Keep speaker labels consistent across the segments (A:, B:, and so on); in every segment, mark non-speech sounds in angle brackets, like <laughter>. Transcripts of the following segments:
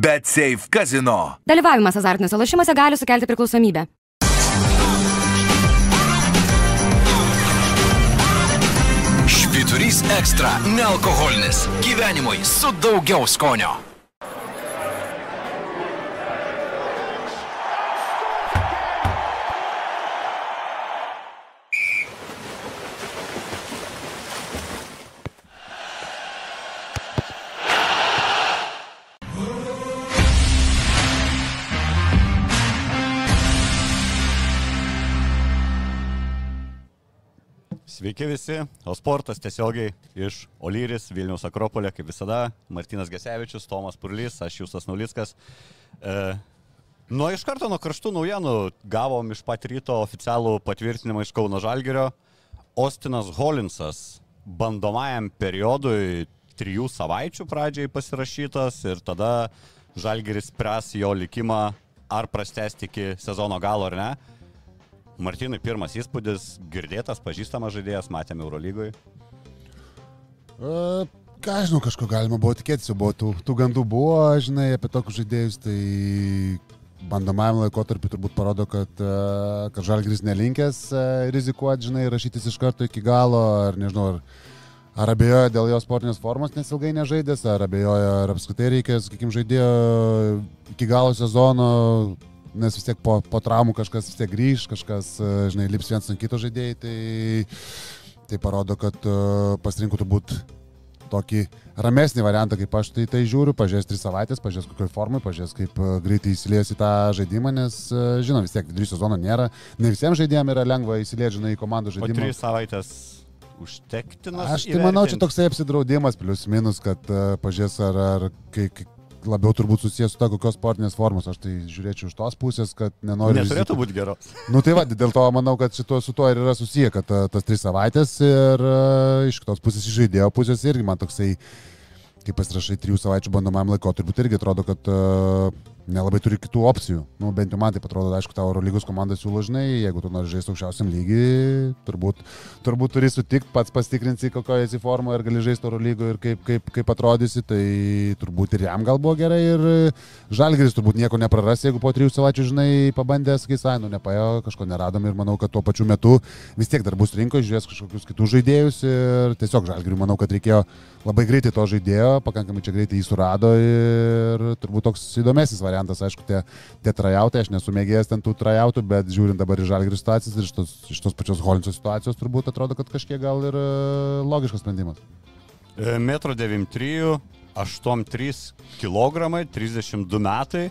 A: Bet Safe Casino.
B: Dalyvavimas azartiniuose lošimuose gali sukelti priklausomybę.
A: Švyturys ekstra - nealkoholinis. Gyvenimui su daugiau skonio.
C: Sveiki visi, o sportas tiesiogiai iš Olyris, Vilniaus Akropolė, kaip visada, Martinas Gesevičius, Tomas Purlys, aš Jūsas Naulickas. E, nuo iš karto nuo karštų naujienų gavom iš pat ryto oficialų patvirtinimą iš Kauno Žalgerio. Ostinas Holinsas bandomajam periodui trijų savaičių pradžiai pasirašytas ir tada Žalgeris spręs jo likimą ar prastesti iki sezono galo ar ne. Martinai, pirmas įspūdis, girdėtas, pažįstamas žaidėjas, matėme Eurolygoje.
D: Uh, ką žinau, kažko galima buvo tikėtis, jau buvo tų, tų gandų buvo, žinai, apie tokius žaidėjus, tai bandomajam laikotarpiu turbūt parodo, kad, uh, kad Žalgris nelinkęs uh, rizikuoti, žinai, rašytis iš karto iki galo, ar nežinau, ar, ar abejoja dėl jo sportinės formos, nes ilgai nežaidęs, ar abejoja, ar apskritai reikia, sakykime, žaidėjo iki galo sezono nes vis tiek po, po traumų kažkas vis tiek grįž, kažkas, e, žinai, lips viens ant kito žaidėjai, tai, tai parodo, kad uh, pasirinkų turbūt tokį ramesnį variantą, kaip aš tai, tai žiūriu, pažiūrės tris savaitės, pažiūrės kokioj formai, pažiūrės kaip uh, greitai įsilies į tą žaidimą, nes, žinom, vis tiek vidury sezono nėra, ne visiems žaidėjams yra lengva įsilieti, žinai, į komandų žaidimą.
C: Tris savaitės užtektinas.
D: Aš tai manau, čia toksai apsidraudimas, plius minus, kad uh, pažiūrės ar, ar kai, kai labiau turbūt susijęs su ta kokios sportinės formos. Aš tai žiūrėčiau iš tos pusės, kad nenoriu.
C: Neturėtų būti geros. <laughs>
D: Nu tai va, dėl to manau, kad šito, su tuo ir yra susiję, kad tas tris savaitės ir uh, iš kitos pusės iš žaidėjo pusės irgi man toksai, kaip pasirašai trijų savaičių bandomajam laikotarpiu, tai irgi atrodo, kad uh, nelabai turi kitų opcijų. Nu, bent jau man tai atrodo, aišku, tavo Eurolygos komanda siūlo, žinai, jeigu tu nori žaisti aukščiausiam lygiui, turbūt, turbūt turi sutikti, pats pastikrinsi, kokioje esi formoje ir gali žaisti Eurolygoje ir kaip, kaip, kaip atrodysi, tai turbūt ir jam gal buvo gerai ir Žalgeris turbūt nieko nepraras, jeigu po trijų savaičių, žinai, pabandė, sakys, ai, nu nepaėjo, kažko neradom ir manau, kad tuo pačiu metu vis tiek dar bus rinkoje, žiūrės kažkokius kitus žaidėjus ir tiesiog Žalgeriui manau, kad reikėjo labai greitai to žaidėjo, pakankamai čia greitai jį surado ir turbūt toks įdomesnis variantas, aišku, tie, tie trajautai, aš nesu mėgėjęs ten tų trajautų, bet žiūrint dabar į žalgirių situacijas ir iš tos, iš tos pačios Holinso situacijos turbūt atrodo, kad kažkiek gal ir e, logiškas sprendimas.
C: E, metro 93, 83 kg, 32 metai.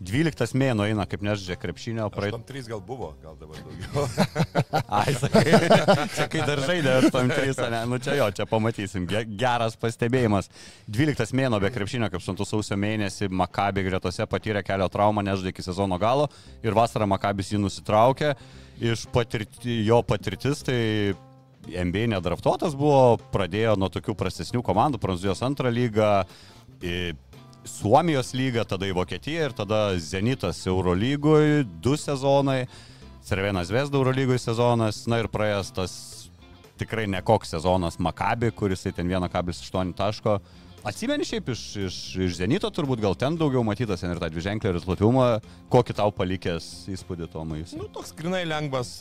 C: 12 mėno eina, kaip nežaidžia krepšinio
E: praeitą. 3 gal buvo, gal dabar daugiau. <laughs>
C: Ai, sakai, čia kai dar žaidė 8-3, ne, nu čia jo, čia pamatysim, geras pastebėjimas. 12 mėno be krepšinio, kaip suntu sausio mėnesį, Makabi gretose patyrė kelio traumą, nežaidė iki sezono galo ir vasarą Makabis jį nusitraukė. Iš patirti, jo patirtis, tai NBA nedraftuotas buvo, pradėjo nuo tokių prastesnių komandų, Prancūzijos antrą lygą Suomijos lygą, tada į Vokietiją ir tada Zenitas Eurolygoje, du sezonai, Cervenas Vesda Eurolygoje sezonas, na ir praėjęs tas tikrai nekoks sezonas Makabi, kuris ten 1,8 taško Atsimeni šiaip iš, iš, iš Zenito, turbūt gal ten daugiau matytas ir tą dviženklį rezultatumą, kokį tau palikęs įspūdį Tomai?
E: Nu, toks grinai lengvas,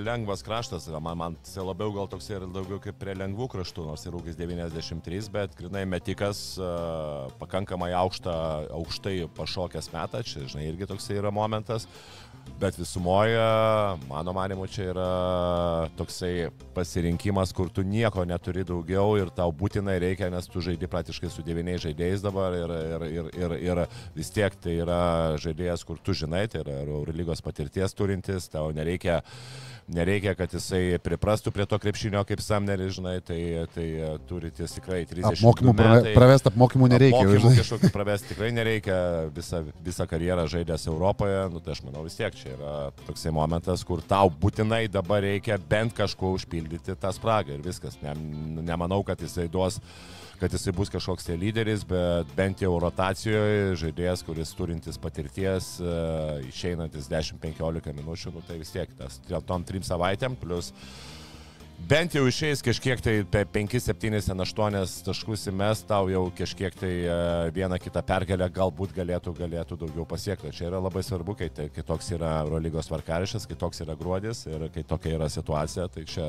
E: lengvas kraštas, man, man labiau gal toks ir daugiau kaip prie lengvų kraštų, nors ir ūkis 93, bet grinai metikas pakankamai aukštą, aukštai pašokęs metą, čia, žinai, irgi toks yra momentas. Bet visumoje, mano manimu, čia yra toksai pasirinkimas, kur tu nieko neturi daugiau ir tau būtinai reikia, nes tu žaidži praktiškai su devyniais žaidėjais dabar ir, ir, ir, ir, ir vis tiek tai yra žaidėjas, kur tu žinai, tai yra Eurolygos patirties turintis, tau nereikia nereikia, kad jisai priprastų prie to krepšinio kaip Samneris, žinai, tai, tai turi ties tikrai 30
D: apmokymų. Metai, pravest apmokymų nereikia.
E: Apmokymų kažkokių pravest tikrai nereikia, visą, visą karjerą žaidęs Europoje, nu tai aš manau vis tiek čia yra toksai momentas, kur tau būtinai dabar reikia bent kažkuo užpildyti tą spragą ir viskas. Ne, nemanau, kad jisai duos kad jisai bus kažkoks tai lyderis, bet bent jau rotacijoje žaidėjas, kuris turintis patirties, uh, išeinantis 10-15 minučių, nu, tai vis tiek tas tom trim savaitėm, plus bent jau išeis kažkiek tai pe 5, 7, 8 taškus įmes, tau jau kažkiek tai e, vieną kitą pergalę galbūt galėtų, galėtų daugiau pasiekti. Čia yra labai svarbu, kai, tai, kai toks yra Eurolygos varkarišas, kai toks yra gruodis ir kai tokia yra situacija, tai čia,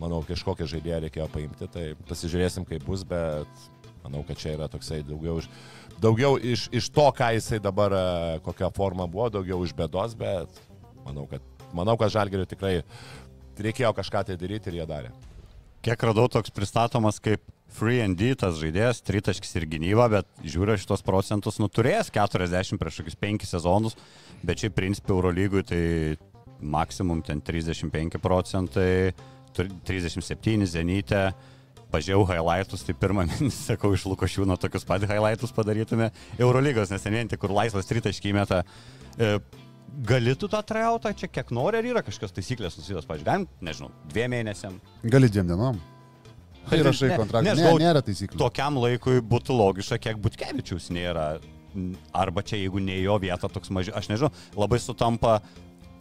E: manau, kažkokią žaidėją reikėjo paimti, tai pasižiūrėsim, kaip bus, bet manau, kad čia yra toksai daugiau, iš, daugiau iš, iš to, ką jisai dabar, e, kokia forma buvo, daugiau iš bėdos, bet manau, kad, manau, kad Žalgiriui tikrai reikėjo kažką tai daryti ir jie darė.
C: Kiek radau toks pristatomas kaip Free and D, tas žaidėjas, tritaškis ir gynyba, bet žiūriu šitos procentus, nu turėjęs 40 prieš kokius 5 sezonus, bet šiaip principė Eurolygui tai maksimum ten 35 procentai, 37 Zenytė, pažiūrėjau highlightus, tai pirmą <laughs> mintį sakau iš Lukošiūno tokius pat highlightus padarytume Eurolygos, nes ten vien tik kur laisvas tritaškį meta. E, gali tu tą trajautą čia kiek nori, ar yra kažkokios taisyklės nusidos, pažiūrėjau, galim, nežinau, dviem mėnesiam.
D: Gali dviem dienom. Tai rašai kontraktą.
C: ne,
D: Ne, nėra taisyklių.
C: Tokiam laikui būtų logiška, kiek Butkevičius nėra. Arba čia, jeigu ne jo vieta, toks mažai, aš nežinau, labai sutampa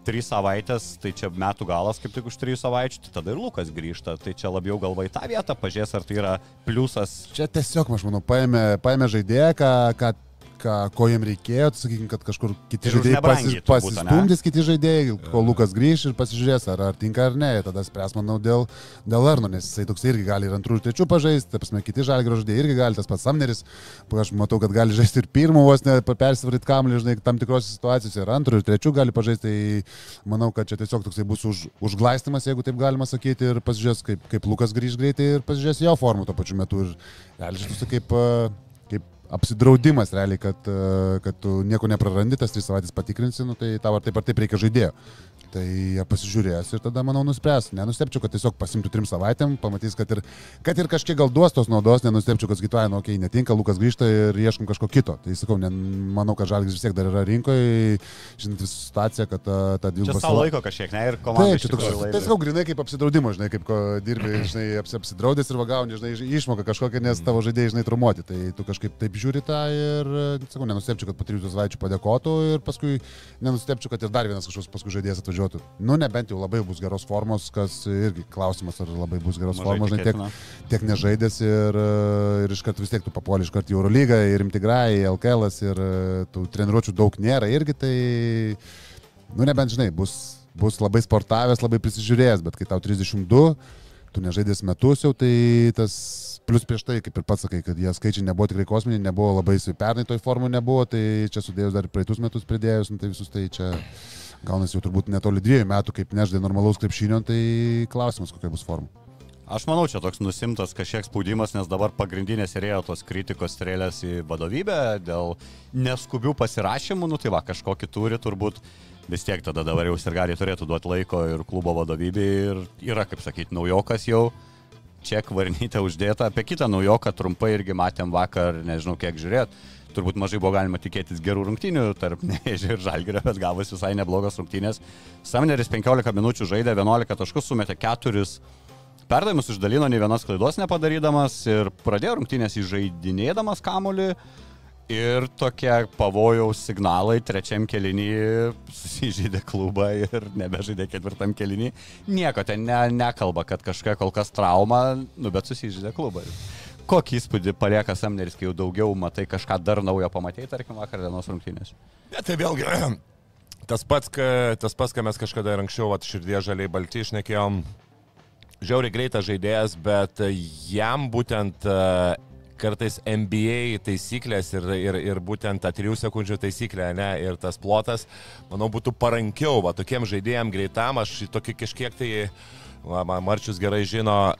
C: trys savaitės, tai čia metų galas kaip tik už trijų savaičių, tai tada ir Lukas grįžta. Tai čia labiau galva į tą vietą, pažiūrės, ar tai yra pliusas.
D: Čia tiesiog, aš manau, paėmė, paėmė žaidėją, ką, ką, ką, ko jiem reikėjo, sakykime, kad kažkur kiti
C: Ir
D: žaidėjai
C: nebrangiai
D: pasi,
C: turbūt, ane?
D: pasistumdys, kiti žaidėjai, kol Lukas grįž ir pasižiūrės, ar, ar tinka ar ne. Ir tada spręs, manau, dėl, dėl Arno, nes jisai toks irgi gali ir antrų ir trečių pažaisti, ta prasme, kiti žalgio žaidėjai irgi gali, tas pats Samneris, aš matau, kad gali žaisti ir pirmų vos ne persivaryti kamlį, žinai, tam tikrose situacijose ir antrų ir trečių gali pažaisti, tai manau, kad čia tiesiog toksai bus už, užglaistimas, jeigu taip galima sakyti, ir pasižiūrės, kaip, kaip Lukas grįž greitai ir pasižiūrės jo formą tuo pačiu metu. Ir žaisti kaip, e, kaip apsidraudimas realiai, kad, e, kad tu nieko neprarandi, tas tris savaitės patikrinsi, nu, tai tau ar taip ar taip reikia žaidėjo. Tai jie pasižiūrės ir tada, manau, nuspręs. Nenustepčiau, kad tiesiog pasimtų trim savaitėm, pamatys, kad ir, kad ir kažkiek gal duos tos naudos, nenustepčiau, kad skaituoja, nu, okei, okay, netinka, Lukas grįžta ir ieškom kažko kito. Tai sakau, ne, manau, kad Žalgis vis tiek dar yra rinkoje, žinot visą situaciją, kad ta, ta
C: Čia
D: dviguba
C: savo laiko kažkiek, ne, ir komanda.
D: Taip, čia toks, tai sakau, grinai kaip apsidraudimo, žinai, kaip dirbi, žinai, apsi, apsidraudęs ir vagauni, žinai, išmoka kažkokią, nes tavo žaidėjai, žinai, trumuoti. Tai tu kažkaip taip žiūri tą ir, sakau, nenustepčiau, kad po trijų savaičių padėkotų ir paskui nenustepčiau, kad ir dar vienas kažkoks paskui žaidėjas atvažiuotų. Nu, nebent jau labai bus geros formos, kas irgi klausimas, ar labai bus geros
C: Mažai
D: formos, žinai, tiek, tiek nežaidęs ir, ir iš karto vis tiek tu papuoli iš karto į Eurolygą, ir Imtigrai, į LKL ir e, tų treniruočių daug nėra irgi, tai, nu nebent žinai, bus, bus labai sportavęs, labai prisižiūrėjęs, bet kai tau 32, tu nežaidęs metus jau, tai tas Plus prieš tai, kaip ir pats sakai, kad jie skaičiai nebuvo tikrai kosminiai, nebuvo labai su pernai toj formų nebuvo, tai čia sudėjus dar praeitus metus pridėjus, nu, tai visus tai čia gaunasi jau turbūt netoli dviejų metų, kaip neždai normalaus krepšinio, tai klausimas, kokia bus forma.
C: Aš manau, čia toks nusimtas kažkiek spaudimas, nes dabar pagrindinės rėjo tos kritikos strėlės į vadovybę dėl neskubių pasirašymų, nu tai va, kažkokį turi turbūt. Vis tiek tada dabar jau sirgaliai turėtų duoti laiko ir klubo vadovybei ir yra, kaip sakyti, naujokas jau, čia kvarnytė uždėta, apie kitą naujoką trumpai irgi matėm vakar, nežinau kiek žiūrėt, turbūt mažai buvo galima tikėtis gerų rungtynių tarp <laughs> Nežė ir Žalgirio, bet gavosi visai neblogos rungtynės. Samneris 15 minučių žaidė 11 taškus, sumetė 4 perdavimus išdalino, nei vienos klaidos nepadarydamas ir pradėjo rungtynės įžaidinėdamas kamolį. Ir tokie pavojaus signalai trečiam kelinį <laughs> susižydė klubą ir nebežaidė ketvirtam kelinį. Nieko ten ne, nekalba, kad kažkokia kol kas trauma, nu bet susižydė klubą. Kokį įspūdį palieka Samneris, kai jau daugiau matai kažką dar naujo pamatėjai, tarkim, vakar dienos rungtynės?
E: Bet tai vėlgi, <clears throat> tas pats, ka, tas pats, ką mes kažkada ir anksčiau, vat, širdie žaliai balti išnekėjom, žiauriai greitas žaidėjas, bet jam būtent e, kartais NBA taisyklės ir, ir, ir būtent ta 3 sekundžių taisyklė, ne, ir tas plotas, manau, būtų parankiau, va, tokiem žaidėjim greitam, aš tokį kažkiek tai, va, Marčius gerai žino,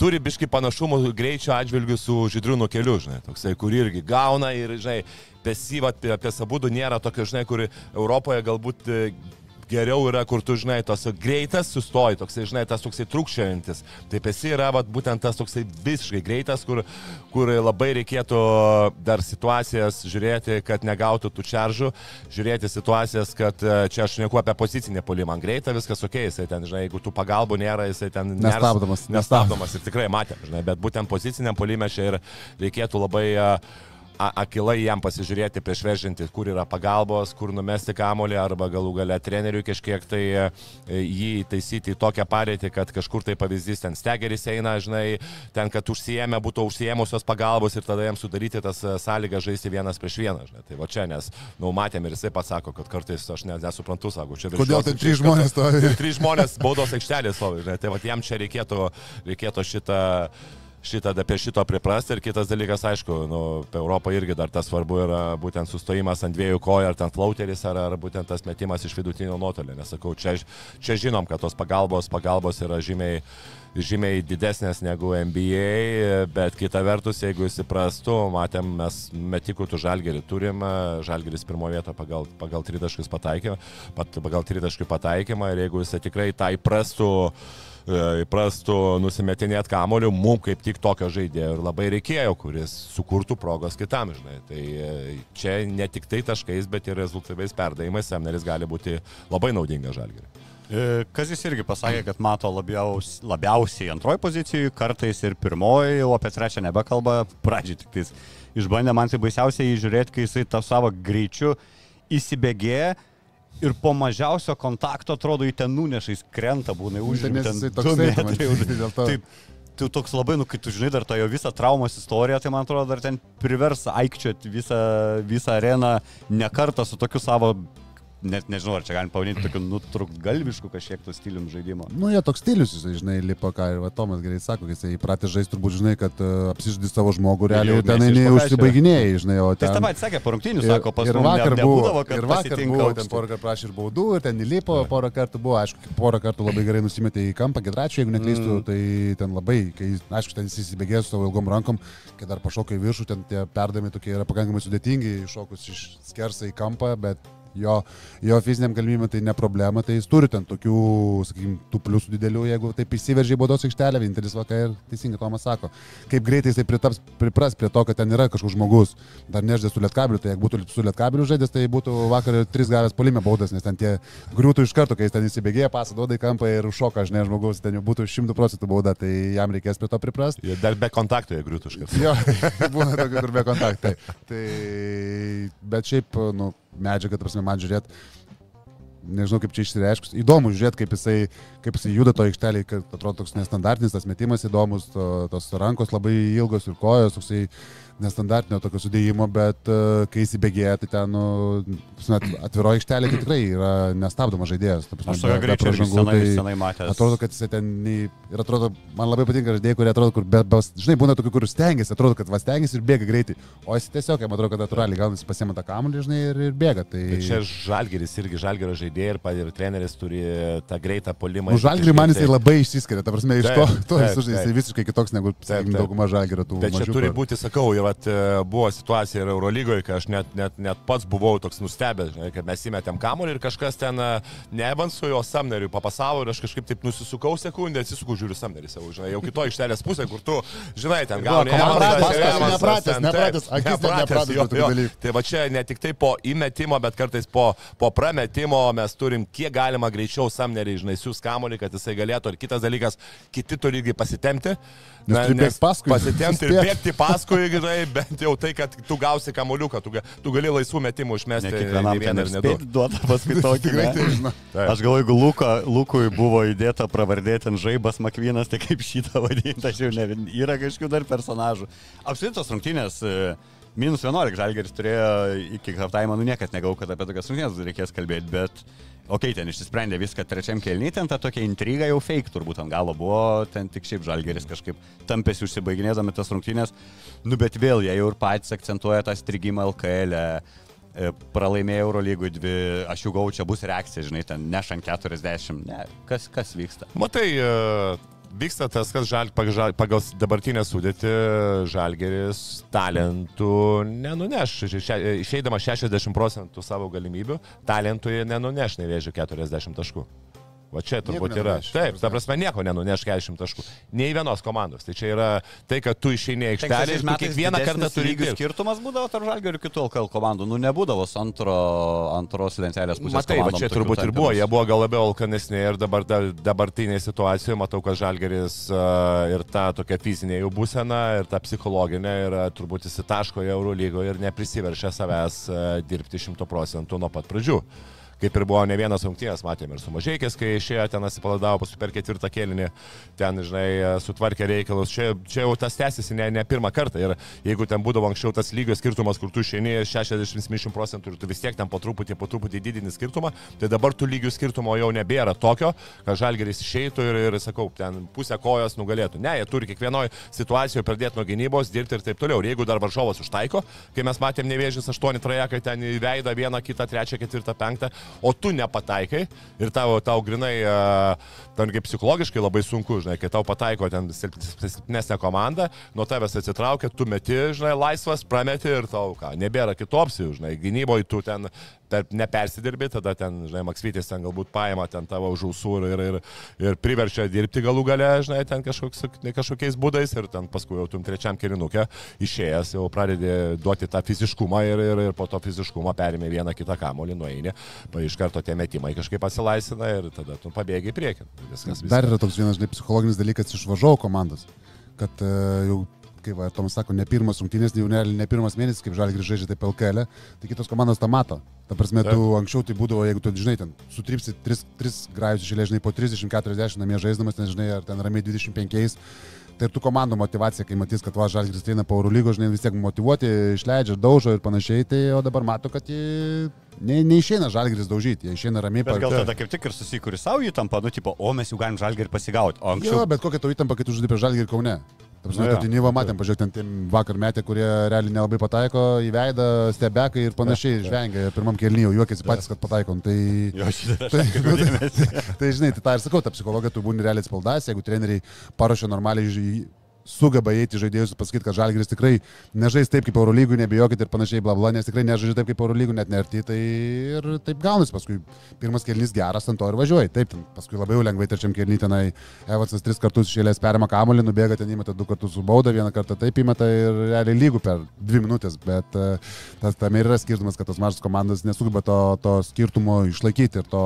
E: turi biški panašumų greičio atžvilgių su žydriūnų keliu, žinai, toksai, kur irgi gauna ir, žinai, pesyvat apie, apie sabudų nėra tokio, žinai, kur Europoje galbūt e, geriau yra, kur tu, žinai, tos greitas sustoji, toksai, žinai, tas toksai trukščiantis. Taip esi yra, vat, būtent tas toksai visiškai greitas, kur, kur labai reikėtų dar situacijas žiūrėti, kad negautų tų čaržų, žiūrėti situacijas, kad e, čia aš neku apie pozicinę polimą, man greita, viskas ok, jisai ten, žinai, jeigu tų pagalbų nėra, jisai ten ners-
D: Nestabdomas.
E: Nestabdomas ir tikrai matėm, žinai, bet būtent poziciniam polime čia ir reikėtų labai uh, akilai jam pasižiūrėti prieš vežinti, kur yra pagalbos, kur numesti kamolį, arba galų gale treneriui kažkiek tai e, jį taisyti į tokią padėtį, kad kažkur tai pavyzdys ten stegeris eina, žinai, ten, kad užsijėmė, būtų užsijėmusios pagalbos ir tada jam sudaryti tas e, sąlygas žaisti vienas prieš vieną. Žinai. Tai va čia, nes, nu, matėm ir jisai pats sako, kad kartais aš net nesuprantu, sako, čia virš
D: Kodėl ten trys žmonės stovi? <laughs>
E: Trys žmonės baudos aikštelės žinai, tai va jam čia reikėtų, reikėtų šitą šitą, apie šito priprasti ir kitas dalykas, aišku, nu, Europą irgi dar tas svarbu yra būtent sustojimas ant dviejų kojų, ar ten flauteris, ar, ar būtent tas metimas iš vidutinio nuotolio. Nesakau, čia, čia žinom, kad tos pagalbos, pagalbos yra žymiai, žymiai didesnės negu NBA, bet kita vertus, jeigu įsiprastų, matėm, mes metikų tų žalgerį turim, žalgeris pirmo vietą pagal, pagal tritaškius pataikymą, pat, pagal tritaškių pataikymą ir jeigu jisai tikrai tai įprastų e, įprastų nusimetinėti kamoliu, mums kaip tik tokio žaidėjo ir labai reikėjo, kuris sukurtų progos kitam, žinai. Tai e, čia ne tik tai taškais, bet ir rezultatyviais perdavimais Semneris gali būti labai naudingas žalgeriui.
C: E, Kazis irgi pasakė, kad mato labiaus, labiausiai antroji pozicijai, kartais ir pirmoji, o apie trečią nebekalba, pradžiai tik tais išbandė, man tai baisiausiai įžiūrėti, kai jisai tą savo greičiu įsibėgėja ir po mažiausio kontakto atrodo į ten nunešais krenta, būna
D: jisai toksai, tai man dėl to.
C: Taip, tu toks labai, nu, kai tu žinai dar tą jo visą traumos istoriją, tai man atrodo dar ten privers aikčioti visą, visą areną ne kartą su tokiu savo, net nežinau, ar čia galim pavadinti tokiu nutrukgalvišku kažkiek to stilium žaidimo.
D: Nu, jie toks stilius, jisai, žinai, lipa, ką ir va, Tomas gerai sako, jisai įpratęs žaisti, turbūt, žinai, kad uh, apsižadi savo žmogų, realiai
C: jau
D: ir ten eini užsibaiginėjai, žinai, o
C: Tai
D: ten...
C: tą patį sakė,
D: Ir,
C: sako, pas
D: ir
C: mus
D: vakar
C: ne,
D: buvo, ir vakar buvo, ten porą kartų prašė ir baudų, ir ten įlipo, porą kartų buvo, aišku, porą kartų labai gerai nusimetė į kampą, gedračią, jeigu neklystu, mm. tai ten labai, kai, aišku, ten jis įsibėgėjo su savo ilgom rankom, kai dar pašoka į viršų, ten tie perdami tokie yra pakankamai sudėtingi, iššokus iš skersą į kampą, bet jo, jo fiziniam galimybėm tai ne problema, tai jis turi ten tokių, sakykime, tų pliusų didelių, jeigu taip įsiveržė į baudos aikštelę, vienintelis vakar ir teisingai Tomas sako, kaip greitai jisai pritaps, pripras prie to, kad ten yra kažkoks žmogus, dar neždė su lietkabiliu, tai jeigu būtų su lietkabiliu žaidęs, tai būtų vakar ir tris gavęs polime baudas, nes ten tie griūtų iš karto, kai jis ten įsibėgėja, pasą duoda į kampą ir šoka, žinai, žmogus, ten jau būtų 100 procentų bauda, tai jam reikės prie to priprasti.
E: Ir dar be kontakto jie griūtų iš karto.
D: Jo, <laughs> būna tokių, kur be kontaktai. Tai, bet šiaip, nu, medžiaga, ta prasme, man žiūrėt, nežinau kaip čia išsireiškus, įdomu žiūrėti, kaip jisai, kaip jisai juda to aikštelį, kad atrodo toks nestandartinis, tas metimas įdomus, to, tos rankos labai ilgos ir kojos, toksai nestandartinio tokio sudėjimo, bet uh, kai įsibėgėja, tai ten, nu, prasme, atviro aikštelė tai tikrai yra nestabdomas žaidėjas. ta prasme,
C: Aš greičiau irgi
D: pražangų,
C: senai,
D: tai-
C: senai matęs.
D: Atrodo, kad jisai ten nei- ir atrodo, man labai patinka žaidėjai, kurie atrodo, kur be, be, žinai, būna tokių, kur stengiasi, atrodo, kad vas stengiasi ir bėga greitai, o jis tiesiog, jam atrodo, kad natūraliai gaunasi pasiema tą kamuolį, žinai, ir, ir bėga. Tai...
E: Bet čia žalgeris irgi žalgerio žaidėjai ir, ir treneris turi tą greitą polimą.
D: Nu, žalgirį man jisai labai išsiskiria, ta prasme, iš to,
E: Taip,
D: to
E: taip,
D: jis,
E: taip.
D: visiškai kitoks negu, sakykime,
E: taip.
D: dauguma žalgirio tų
E: Bet čia turi būti, sakau, ir vat, e, buvo situacija ir Eurolygoje, kai aš net, net, net pats buvau toks nustebęs, žinai, kad mes įmetėm kamuolį ir kažkas ten e, ne Evansui, o Samneriui papasavo ir aš kažkaip taip nusisukau sekundę, atsisukau, žiūriu Samnerį savo, žinai, jau kito aikštelės pusė, kur tu, žinai, ten gauni
D: nepratęs, nepratęs, akis nepratęs.
E: Tai va čia ne tik tai po įmetimo, bet kartais po, po prametimo mes turim kiek galima greičiau Samnerį, žinai, siūs kamuolį, kad jisai galėtų. Ir kitas dalykas, kiti turi irgi pasitemti.
D: Nes turi bėgt paskui,
E: Pasitemti ir bėgti paskui, žinai, bent jau tai, kad tu gausi kamuoliuką, tu, tu gali laisvų metimų išmesti.
C: Ne kiekvienam
E: vieną
C: ten
E: ir ne du.
C: spėti duoda paskui tokį. <laughs>
D: Tai.
C: Aš galvoju, jeigu Luko, Lukui buvo įdėta pravardė ten žaibas Makvinas, tai kaip šitą vadinti, aš jau ne, yra kažkokių dar personažų. Apskritai tos rungtynės, e, minus 11 žalgeris turėjo iki halftime, nu niekad negau, kad apie tokias rungtynės reikės kalbėti, bet okay, ten išsisprendė viską trečiam kelnį, ten ta tokia intriga jau fake turbūt ant galo buvo, ten tik šiaip žalgeris kažkaip tampėsi užsibaiginėdami tas rungtynės, nu bet vėl jie jau ir patys akcentuoja tą strigimą LKL. E, pralaimėjo Eurolygų dvi, aš jau gau, čia bus reakcija, žinai, ten nešant 40, ne, kas, kas vyksta.
E: Matai, e, vyksta tas, kas žal, pagal, pagal dabartinę sudėtį žalgeris talentų nenuneš. Še- Išeidama 60 procentų savo galimybių, talentų nenuneš nevėžių 40 taškų. Va čia turbūt yra. Taip, ta prasme, nieko nenuneš 40 taškų. Nei vienos komandos. Tai čia yra tai, kad tu išeini į aikštelę ir kiekvieną kartą turi
C: lygių skirtumas būdavo tarp žalgių ir kitų LKL komandų. Nu, nebūdavo antro, antros lentelės pusės.
E: Matai, va čia turbūt ir buvo, jie buvo gal labiau alkanesni ir dabar da, dabartinėje situacijoje matau, kad Žalgeris uh, ir ta tokia fizinė jų būsena ir ta psichologinė yra turbūt įsitaško į Euro lygoje ir neprisiveršia savęs uh, dirbti šimtų procentų nuo pat pradžių. Kaip ir buvo ne vienas rungtynės, matėme ir su mažiekiais, kai išėjo ten atsipalaidavo, paskui per ketvirtą kėlinį ten, žinai, sutvarkė reikalus. Čia, čia jau tas tęsiasi ne, ne pirmą kartą. Ir jeigu ten būdavo anksčiau tas lygio skirtumas, kur tu išeini 60-70 procentų ir tu vis tiek ten po truputį, po truputį didini skirtumą, tai dabar tų lygių skirtumo jau nebėra tokio, kad žalgeris išeitų ir, ir, sakau, ten pusę kojos nugalėtų. Ne, jie turi kiekvienoje situacijoje pradėti nuo gynybos, dirbti ir taip toliau. Ir jeigu dar varžovas užtaiko, kai mes matėm nevėžys 8 trajekai ten į veidą vieną, kitą, trečią, ketvirtą, penktą, o tu nepataikai ir tavo, tau grinai, ten kaip psichologiškai labai sunku, žinai, kai tau pataiko ten silp- silpnesnė komanda, nuo tavęs atsitraukia, tu meti, žinai, laisvas, prameti ir tau ką, nebėra kitų opcijų, žinai, gynyboje tu ten tarp nepersidirbi, tada ten, žinai, Maksvytis ten galbūt paima ten tavo už ausų ir, ir, ir priverčia dirbti galų gale, žinai, ten kažkoks, kažkokiais būdais ir ten paskui jau tum trečiam kirinukė išėjęs jau pradedi duoti tą fiziškumą ir, ir, ir po to fiziškumą perėmė vieną kitą kamolį, nueini, iš karto tie metimai kažkaip pasilaisina ir tada tu pabėgi į priekį. Viskas, viskas.
D: Dar yra toks vienas, žinai, psichologinis dalykas iš važiavo komandos, kad e, jau, kaip va, Tomas sako, ne pirmas rungtynės, jau ne, ne pirmas mėnesis, kaip žalgi žaidžia taip LKL, tai kitos komandos tą mato. Ta prasme, tu anksčiau tai būdavo, jeigu tu, žinai, ten sutripsi 3, 3 grajus išėlė, žinai, po 30-40 namie žaisdamas, nes, žinai, ar ten ramiai 25. Tai ir tų komandų motivacija, kai matys, kad va, Žalgiris eina po Eurolygo, žinai, vis tiek motivuoti, išleidžia, daužo ir panašiai, tai o dabar mato, kad jie ne, neišeina Žalgiris daužyti, jie išeina ramiai
C: Bet gal tada kaip tik ir susikūri savo įtampą, nu, tipo, o mes jau galim žalgį ir pasigauti. O
D: Jo,
C: anksčiau...
D: bet kokia tau įtampa, kai tu žaidži prie Žalgirį Kaune.
C: Jo.
D: kad Nyva matėm, pažiūrėk, ten vakar metė, kurie realiai nelabai pataiko į veidą, stebekai ir panašiai žvengia. Pirmam kelnyje juokėsi patys, kad pataikom. Tai,
C: Jo, šitą
D: tai, nu, <laughs> tai, tai žinai, tai tą ir sakau, ta psichologija tu būni realiai spaldas, jeigu treneriai paruošia normaliai sugeba įeiti žaidėjus ir pasakyti, kad Žalgiris tikrai nežais taip kaip Eurolygų, nebijokit ir panašiai, bla bla, nes tikrai nežaidžia taip kaip Eurolygų, net nerti, tai ir taip gaunasi, paskui pirmas kelnys geras, ant to ir važiuoji, taip, paskui labai jau lengvai trečiam kelny tenai Evansas tris kartus išėlės perima kamolį, nubėga ten įmeta du kartus su bauda, vieną kartą taip įmeta ir realiai lygų per dvi minutės, bet e, tas tam ir yra skirtumas, kad tos mažos komandos nesugeba to, to skirtumo išlaikyti ir to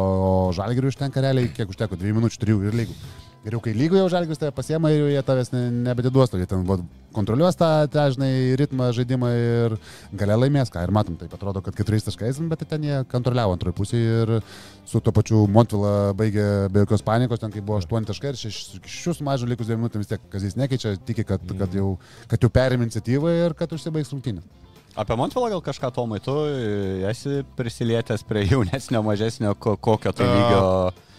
D: Žalgiriui užtenka realiai, kiek užteko, dviejų minučių, trijų ir lygų. Geriau, kai lygoje jau žalgis tave pasiema ir jie tavęs ne, nebediduos, jie ten vat, kontroliuos tą, tą, žinai, ritmą žaidimą ir gale laimės, ką ir matom, taip atrodo, kad keturiais taškais, bet ten jie kontroliavo antroji pusė ir su to pačiu Montvila baigė be jokios panikos, ten kai buvo 8 taškai ir 6 mažų likus 2 minutėms tiek, kas jis nekeičia, tiki, kad, kad jau, kad jau perėmė iniciatyvą ir kad užsibaigs rungtynė.
C: Apie Montvilą gal kažką Tomai, tu esi prisilietęs prie jaunesnio, mažesnio, ko, kokio tai lygio.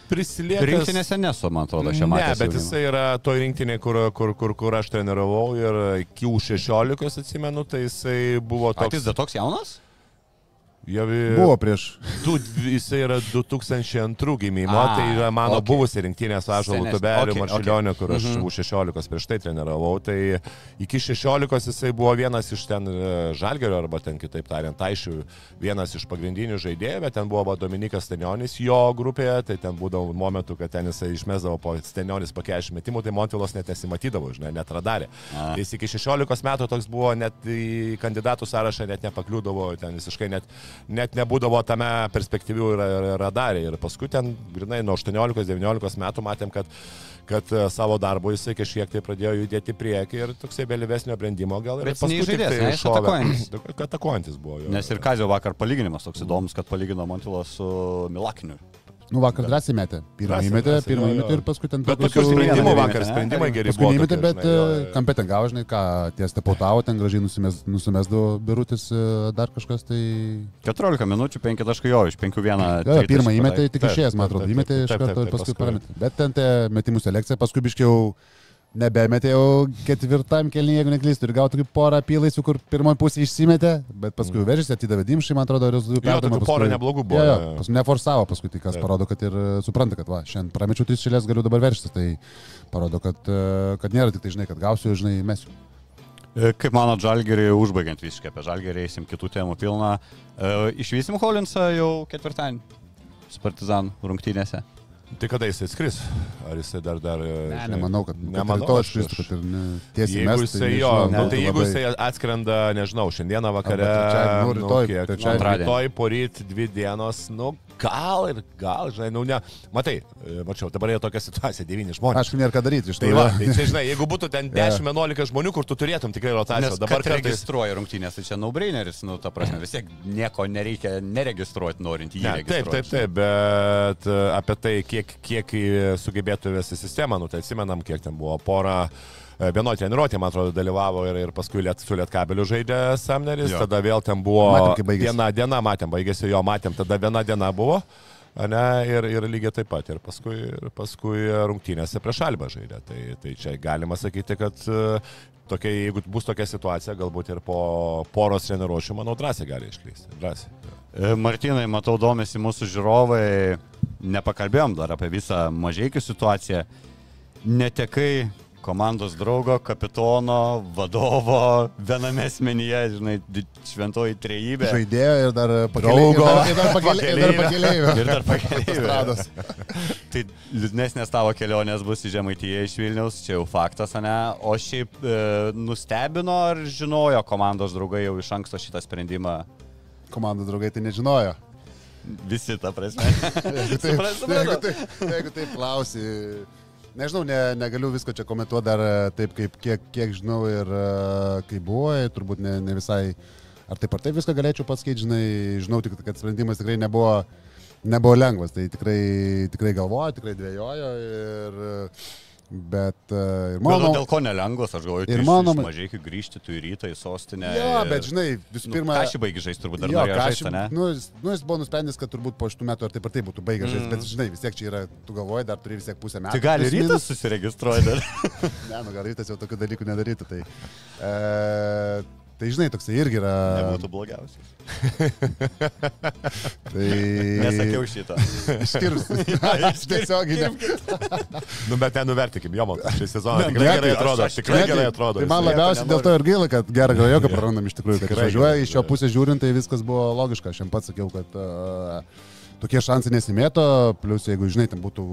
E: Prisilietęs.
C: Rinktinėse nesu, man atrodo, šią
E: Ne,
C: matę.
E: bet jisai yra to rinktinė, kur, kur, kur, kur aš treniravau ir iki U16 atsimenu, tai jisai buvo
C: Toks...
E: toks.
C: Jis dar toks jaunas?
E: Jau,
D: Buvo prieš.
E: Du, jisai yra 2002 gimimo,
C: A,
E: tai yra mano okay. buvusi rinktinė su Ažalu
C: Senesnė.
E: Tubeliu,
C: Okei,
E: okay, kur aš
C: Mhm.
E: mhm. U16 prieš tai treniravau. Tai iki 16 jisai buvo vienas iš ten e, Žalgerio, arba ten kitaip tariant, Aišių, vienas iš pagrindinių žaidėjų, bet ten buvo Dominikas Stenionis jo grupėje, tai ten būdavo momentų, kad ten jisai išmesdavo po Stenionis po 40 metimų, tai Montilas net nesimatydavo, žinai, net radarė.
C: A.
E: Tai jis iki 16 metų toks buvo, net į kandidatų sąrašą net nepakliūdavo, ten visiškai net, net nebūdavo tame perspektyvių radarė. Ir paskui ten, grinai, nuo 18-19 metų matėm, kad, kad e, savo darbo jisai kažkiek tai pradėjo judėti priekį ir toksai vėlyvesnio brandimo gal ir paskui tik
C: neįžaidėjas,
E: tai
C: ne, jis
E: šovė.
C: atakuojantis.
E: Atakuojantis buvo. Jo.
C: Nes ir Kazio vakar palyginimas toks įdomus, kad palygino Montvilą su Milakiniu.
D: Nu, vakar drąsiai metė. Pirmą įmetė, pirmą įmetė ir paskui ten
E: Bet tokių
D: jau-
E: sprendimų vakar,
C: įmetė,
E: sprendimai geri buvo. tokie,
D: bet
E: jo.
D: kampė ten gavo, žinai, ką ties tepautavo, ten gražiai nusimes, nusimesdavo birutis, e, dar kažkas tai...
C: 14 minučių, 5 taškai jo, iš 5-1.
D: Jo, jo, pirmą įmetė, tik išėjęs, man atrodo, įmetė iš karto ir paskui parametė. Bet ten te metimų selekcija, paskui biškiau nebemetė jau ketvirtam kelnyje, jeigu neklystu, ir gautų kaip porą apylaisvių, kur pirmoji pusė išsimetė, bet paskui vežėsi, atidavė dimšai, man atrodo, rezultatų.
E: Jo, tokių porą neblogų buvo,
D: Jo, jo,
E: jo, jo.
D: paskui neforsavo, paskui tai kas
E: Taip.
D: parodo, kad ir e, supranta, kad va, šiandien pramečiau tris šilės, galiu dabar veržtis, tai parodo, kad, e, kad nėra tik tai, žinai, kad gausiu, žinai, mesiu.
C: E, Kaip mano Žalgerį, užbaigiant visiškai apie Žalgerį, eisim kitų temų pilną. Išvysim Holinsą jau ketvirtadienį su Partizan rungtynėse.
E: Tai kada jisai skris? Ar jisai dar dar...
D: Ne, nemanau, kad
E: Nemanau,
D: to
E: aš-
D: skristų, kad ir ne, tiesiai
E: Jeigu
D: mes.
E: jisai jo,
D: nežinau,
E: nu, tai jeigu
D: labai-
E: jisai atskrenda, nežinau, šiandieną vakare,
D: Arba trečiadienį, nu, rytoj,
E: kiek, nu,
D: trečiadienį.
E: rytoj poryt dvi dienos, nu, gal ir gal, žinai, nu, ne. Matai, e, mačiau, dabar yra tokia situacija, devyni žmonės.
D: Aišku, nėra ką daryti iš
E: Tai
D: to.
E: va, tai čia, žinai, jeigu būtų ten <laughs> 10-11 žmonių, kur tu turėtum tikrai rotaciją,
C: Nes
E: dabar kartais...
C: registruoja rungtynės, tai čia naubraineris, nu, ta prasme, vis tiek nieko nereikia neregistruoti, norint jį
E: Ne, taip, taip, taip, bet e, apie tai, kiek, kiek į- sugebėtų vesti sistemą, nu tai atsimenam, kiek ten buvo pora. e, Vienoje treniruotėje, man atrodo, dalyvavo ir, ir paskui liet, su Lietkabeliu žaidė Samneris,
C: Jo.
E: tada vėl ten buvo
D: Matėm,
E: viena diena, matėm, baigėsi jo, matėm, tada viena diena buvo, ne, ir, ir lygiai taip pat, ir paskui, ir paskui rungtynėse prieš Albą žaidė. Tai, tai čia galima sakyti, kad e, tokia, jeigu bus tokia situacija, galbūt ir po poros treniruošių, manau, drąsiai gali išklysti. Drąsiai.
C: E, Martinai, matau, domisi mūsų žiūrovai, nepakalbėjom dar apie visą mažiekių situaciją. Netekai komandos draugo, kapitono, vadovo, viename asmenyje, žinai, šventoji trejybė.
D: Žaidėjo ir dar
C: Draugo.
D: Ir dar pakelė- ir dar. Autostrados. <laughs>
C: Tai liūdnesnės tavo kelionės bus į Žemaitiją iš Vilniaus, čia jau faktas, ne? O šiaip e, nustebino ar žinojo komandos draugai jau iš anksto šitą sprendimą?
D: Komandos draugai tai nežinojo.
C: Visi, ta prasme. <laughs>
D: Jeigu taip, jeigu taip, jeigu taip klausi, nežinau, ne, negaliu visko čia komentuoti dar e, taip, kaip, kiek, kiek žinau ir e, kaip buvo, ir turbūt ne, ne visai, ar taip ar taip viską galėčiau pasakyti, žinai, žinau tik, kad sprendimas tikrai nebuvo, nebuvo lengvas, tai tikrai, tikrai galvojo, tikrai dvėjojo ir Bet e, ir
C: Mano,
D: mano...
C: dėl ko nelengvas, aš galvoju,
D: ir mano-
C: mažai iki grįžti tu į rytą, į sostinę.
D: Jo,
C: ir...
D: bet žinai, visų
C: Nu,
D: pirma...
C: ką šį baigi žaisti, turbūt dar
D: Jo,
C: žaisti,
D: aš-
C: ne?
D: Nu, jis, nu, jis buvo nusprendęs, kad turbūt po šitų metų ar taip ar taip būtų baigęs žaisti,
C: Mm.
D: bet žinai, vis tiek čia yra, tu galvoji, dar turi vis tiek pusę metų.
C: Tai gali rytas
D: minus.
C: susiregistruoti dar. <laughs>
D: Ne, nu gal rytas jau tokių dalykų nedarytų. Tai, e, tai žinai, toksai irgi yra.
C: Nebūtų blogiausias. <laughs>
D: Tai...
C: Nesakiau šito.
D: Išskyrus. Aš tiesiog ne.
E: Nu, bet nenuvertikim, jo, man <laughs> šį sezoną tikrai
C: ne,
E: gerai
C: aš-
E: atrodo,
C: aš-
E: tikrai
D: Ne, tai-
E: gerai atrodo.
D: Tai man labiausiai dėl to ir gaila, kad gerą grajoką prarandam iš tikrųjų. Kad
E: Tikrai
D: važiuoja
E: gaila,
D: iš jo pusės žiūrint, tai viskas buvo logiška. Aš jam pats sakiau, kad uh, tokie šansai nesimėto, plus jeigu žinai, ten būtų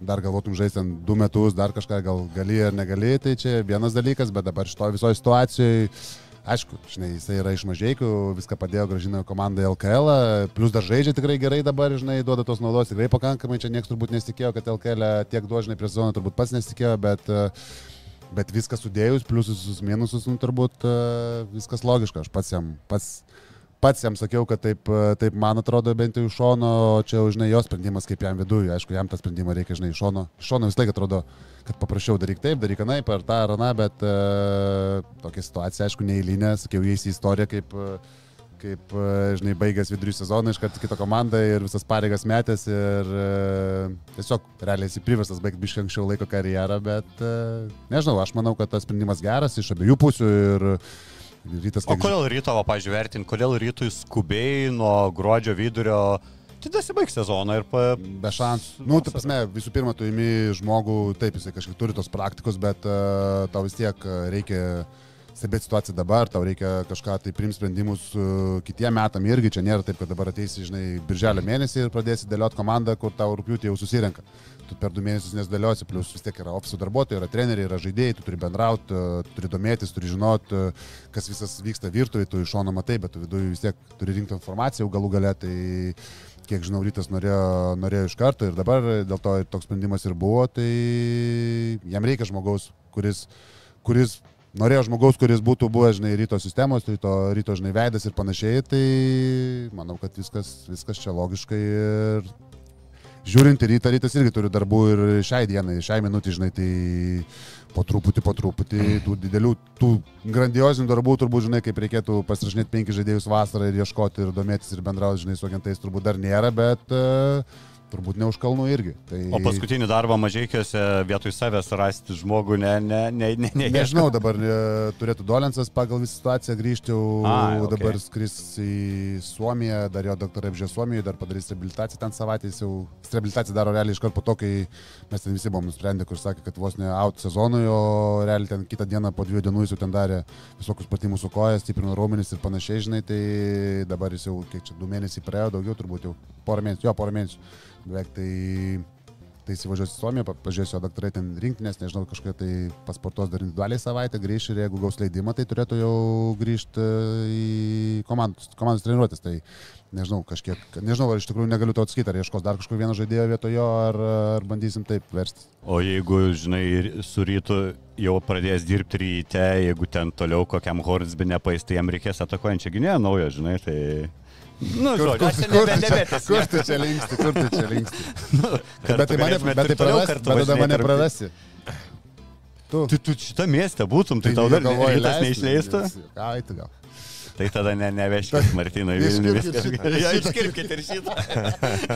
D: dar galvotum žaisti ten du metus, dar kažką gal gali ar negali, tai čia vienas dalykas, bet dabar šitoje visoje situacijoje, aišku, žinai, jisai yra iš mažiekių, viską padėjo gražino komandai LKL, plus dar žaidžia tikrai gerai dabar, žinai, duoda tos naudos tikrai pakankamai, čia niekas turbūt nesitikėjo, kad LKL tiek duožinai prie sezono turbūt pats nesitikėjo, bet Bet viską sudėjus, pliusus, minusus, nu, turbūt viskas logiška. Aš pats jam, pats, pats jam sakiau, kad taip, e, taip man atrodo bent jau iš šono, čia jau, žinai, jo sprendimas kaip jam viduje. Aišku, jam tą sprendimą reikia, žinai, iš šono. Iš šono vis laik atrodo, kad paprašiau daryk taip, daryk anaip, ar tą, ar aną, bet e, tokia situacija, aišku, neįlinė. Sakiau, jais į istoriją kaip... E, kaip, e, žinai, baigęs vidurį sezoną, iškart kitą komandą ir visas pareigas metęs ir e, tiesiog realiai esi priverstas baigti biškai anksčiau laiko karjerą, bet nežinau, aš manau, kad tas sprendimas geras iš abiejų pusių ir rytas
C: O kodėl ryto, va, pažiūrėjau, vertint, kodėl rytui skubiai nuo gruodžio vidurio, tai dasibaigs sezoną ir pa...
D: Be šansų. Nu, tai pasme, visų pirma, tu imi žmogų, taip, jisai kažkiek turi tos praktikos, bet uh, tau vis tiek uh, reikia stebėti situaciją dabar, tau reikia kažką tai priimti sprendimus uh, kitiem metam irgi, čia nėra taip, kad dabar ateisi, žinai, birželio mėnesį ir pradėsi dėlioti komandą, kur tau rūpiutį jau susirenka. Tu per du mėnesius nesdėliosi, plus vis tiek yra ofiso darbuotojai, yra treneriai, yra žaidėjai, tu turi bendrauti, uh, turi domėtis, turi žinoti, uh, kas visas vyksta virtuvėje, tu iš šono matai, bet tu viduje vis tiek turi rinkti informaciją jau galų galę. Tai kiek žinau, rytas norėjo, norėjo iš karto ir dabar dėl to toks sprendimas ir buvo, tai jam reikia žmogaus, kuris, kuris norėjo žmogaus, kuris būtų buvęs, žinai, ryto sistemos, ryto, ryto žinai, veidas ir panašiai, tai manau, kad viskas, viskas čia logiškai ir žiūrint į rytą, rytas irgi turi darbų ir šiai dienai, šiai minutį, žinai, tai po truputį, po truputį, tų didelių, tų grandiozinių darbų turbūt, žinai, kaip reikėtų pasirašinėti penki žaidėjus vasarą ir ieškoti ir domėtis ir bendrauti, žinai, su agentais turbūt dar nėra, bet uh, turbūt ne už kalnų irgi. Tai...
C: O paskutinį darbą mažiekiuose vietoj savęs rasti žmogų, ne, ne, ne, ne, ne
D: Nežinau, dabar e, turėtų Dolensas pagal visą situaciją grįžti,
C: Ai, okei.
D: dabar skris į Suomiją, dar jo daktarai apžiūrė Suomijoje, dar padarys reabilitaciją ten savaitės, jau reabilitaciją daro realiai iš karto po to, kai mes ten visi buvom nusprendę, kur sakė, kad vos ne out sezonui, o realiai ten kitą dieną po dviejų dienų jis jau ten darė visokius pratimus su koja, stiprino raumenis ir panašiai, žinai, tai dabar jis jau, kiek čia, du mėnesiai praėjo, daugiau turbūt jau porą mėnesių, jo, porą mėnesių beveik tai Tai įsivažiuosiu į Suomiją, pa- pažiūrėsiu, o daktarai ten rinktinės, nežinau, kažkokia tai pasportuos dar individualiai savaitę, grįš ir jeigu gaus leidimą, tai turėtų jau grįžti į komandos, komandos treniruotis. Tai nežinau, kažkiek, nežinau, ar iš tikrųjų negaliu to atsakyti, ar ieškos dar kažkokio vieno žaidėjo vietojo jo, ar, ar bandysim taip versti.
C: O jeigu, žinai, su rytu jau pradės dirbti ryte, jeigu ten toliau kokiam Hornsby nepais, tai jam reikės atakuojančią gynėją naują, žinai, tai... Nu, žodžiu, aš
D: tu čia,
C: nebetęs.
D: kur tu čia linksti, kur tu čia linksti. <laughs>
C: Kartu
D: Bet tai mane, bet tai
C: kartu
D: bet tada mane prarasi. Tu,
C: Tai tu šitą miestę būtum, tai tau dar
D: negalvoji
C: rytas
D: leisti,
C: neišleistų?
D: Ai, tu gal.
C: Tai tada ne, neveškit Martino į Vilnių. <laughs> Ja, iškirpkit ir šitą.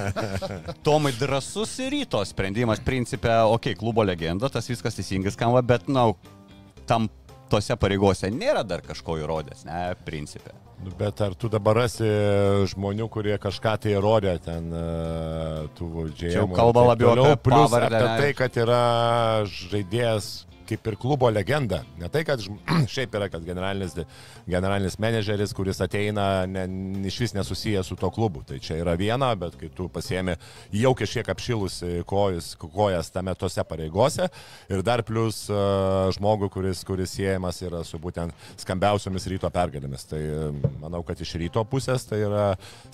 C: <laughs> Tomai drasus ir ryto sprendimas, principė, okei, okay, klubo legenda, tas viskas teisingai skamba, bet, na, tam tose pareigose nėra dar kažko įrodęs, ne, principė.
E: Nu, Bet ar tu dabar rasi žmonių, kurie kažką tai įrodė ten, e, tų džiai?
C: jau kalba labiau apie
E: plus
C: pavardę,
E: apie tai, kad yra žaidėjas kaip ir klubo legenda. Ne tai, kad <clears throat> šiaip yra, kad generalinis, generalinis menedžeris, kuris ateina, ne, iš vis nesusijęs su to klubu. Tai čia yra viena, bet kai tu pasiemi jau kažkiek apšilusi kojus, kojas tame tose pareigose ir dar plus uh, žmogų, kuris, kuris siejamas yra su būtent skambiausiomis ryto pergalėmis. Tai e, manau, kad iš ryto pusės tai yra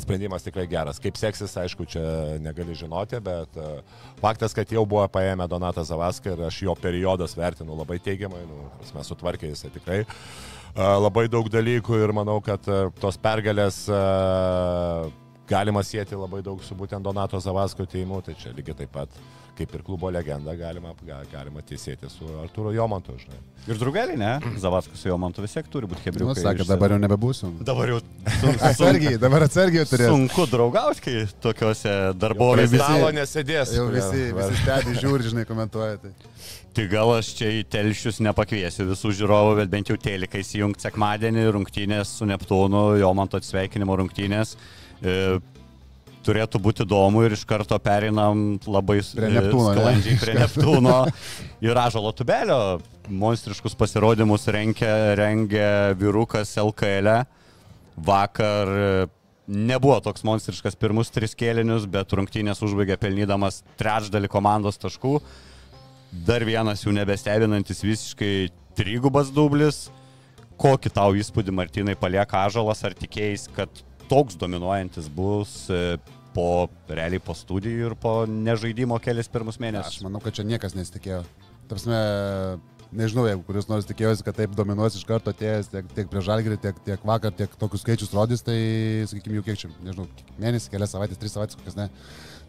E: sprendimas tikrai geras. Kaip seksis, aišku, čia negali žinoti, bet uh, faktas, kad jau buvo paėmę Donatą Zavaską ir aš jo periodas vertinu labai teigiamai, nu, mes sutvarkė jisai tikrai labai daug dalykų ir manau, kad tos pergalės galima sėti labai daug su būtent Donato Zavasko teimu, tai čia lygiai taip pat kaip ir klubo legenda galima, ga- galima tiesėti su Arturo Jomantu, žinai.
C: Ir draugeliai, ne? Zavaskas su jo man tu vis tiek turi būti
D: Nu,
C: hebriukai.
D: sakė, dabar jau nebebūsiu.
C: Dabar jau <laughs>
D: Atsargiai, dabar atsargiai turėsiu.
C: sunku draugauti, kai tokiuose darbovietėse.
D: visi-
E: stalo nesėdės.
D: Jau visi, visi stebi, žiūri, žinai, komentuoja. Tai.
C: Tai gal aš čia į telšius nepakviesiu visų žiūrovų, bet bent jau telikai įsijungti sekmadienį rungtynės su Neptūnu, jo man to atsveikinimo rungtynės. E, turėtų būti įdomu ir iš karto perinam labai
D: Prie Neptūno, ne?
C: sklandžiai prie Neptūno ir Ažalo tubelio. Monstriškus pasirodymus rengia, rengia vyrukas LKL. -e. Vakar nebuvo toks monstriškas pirmus tris kėlinius, bet rungtynės užbaigė pelnydamas trečdalį komandos taškų. Dar vienas jų nebestebinantis visiškai trigubas dublis. Kokį tau įspūdį Martinai palieka Ažalas, ar tikėjai, kad toks dominuojantis bus e, po realiai po studijų ir po nežaidimo kelias pirmus
D: Aš
C: mėnesius?
D: manau, kad čia niekas nesitikėjo. Tarsi, nežinau, jeigu kuris nors tikėjosi, kad taip dominuos iš karto atėjęs tiek, tiek prie žalgrį, tiek, tiek vakar, tiek tokius skaičius rodys, tai, sakykime, jau kiek čia, nežinau, mėnesį, kelias savaitės, tris savaitės, kokias ne.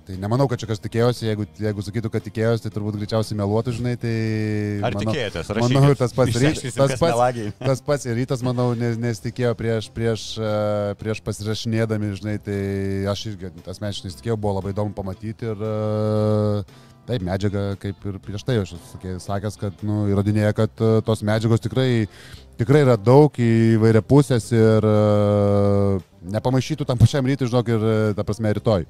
D: Tai nemanau, kad čia kas tikėjosi, jeigu, jeigu sakytų, kad tikėjosi, tai turbūt greičiausiai meluotų, žinai, tai...
C: Ar
D: manau,
C: tikėjotės?
D: Manau,
C: Rašykit.
D: ir tas pats, rytas, tas, pats, tas pats rytas, manau, nes, nesitikėjo prieš, prieš, e, prieš pasirašinėdami, žinai, tai aš irgi asmeniškai nesitikėjau, buvo labai įdomu pamatyti ir e, taip, medžiaga, kaip ir prieš tai aš esu sakęs, kad nu, įrodinėja, kad e, tos medžiagos tikrai, tikrai yra daug įvairia pusės ir nepamaišytų tam pačiam rytui, žinok, ir, ta prasme, rytoj.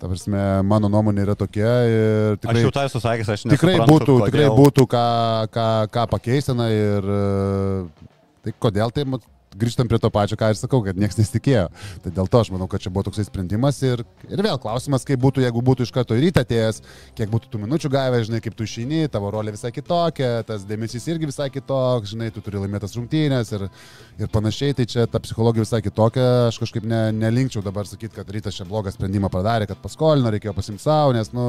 D: Ta prasme, mano nuomonė yra tokia ir tikrai...
C: Aš jau tai esu sakęs, aš
D: Tikrai
C: nesuprantu,
D: būtų, tikrai
C: kodėl-
D: būtų ką, ką, ką pakeistina ir e, tai kodėl tai grįžtam prie to pačio, ką ir sakau, kad niekas nesitikėjo. Tai dėl to aš manau, kad čia buvo toksai sprendimas ir, ir vėl klausimas, kaip būtų, jeigu būtų iš karto į rytą atėjęs, kiek būtų tų minučių gavę, žinai, kaip tu išeini, tavo rolė visai kitokia, tas dėmesys irgi visai kitoks, žinai, tu turi laimėtas rungtynės ir, ir panašiai, tai čia ta psichologija visai kitokia, aš kažkaip ne, nelinkčiau dabar sakyti, kad rytas čia blogą sprendimą padarė, kad paskolino, reikėjo pasimti savo, nes, nu,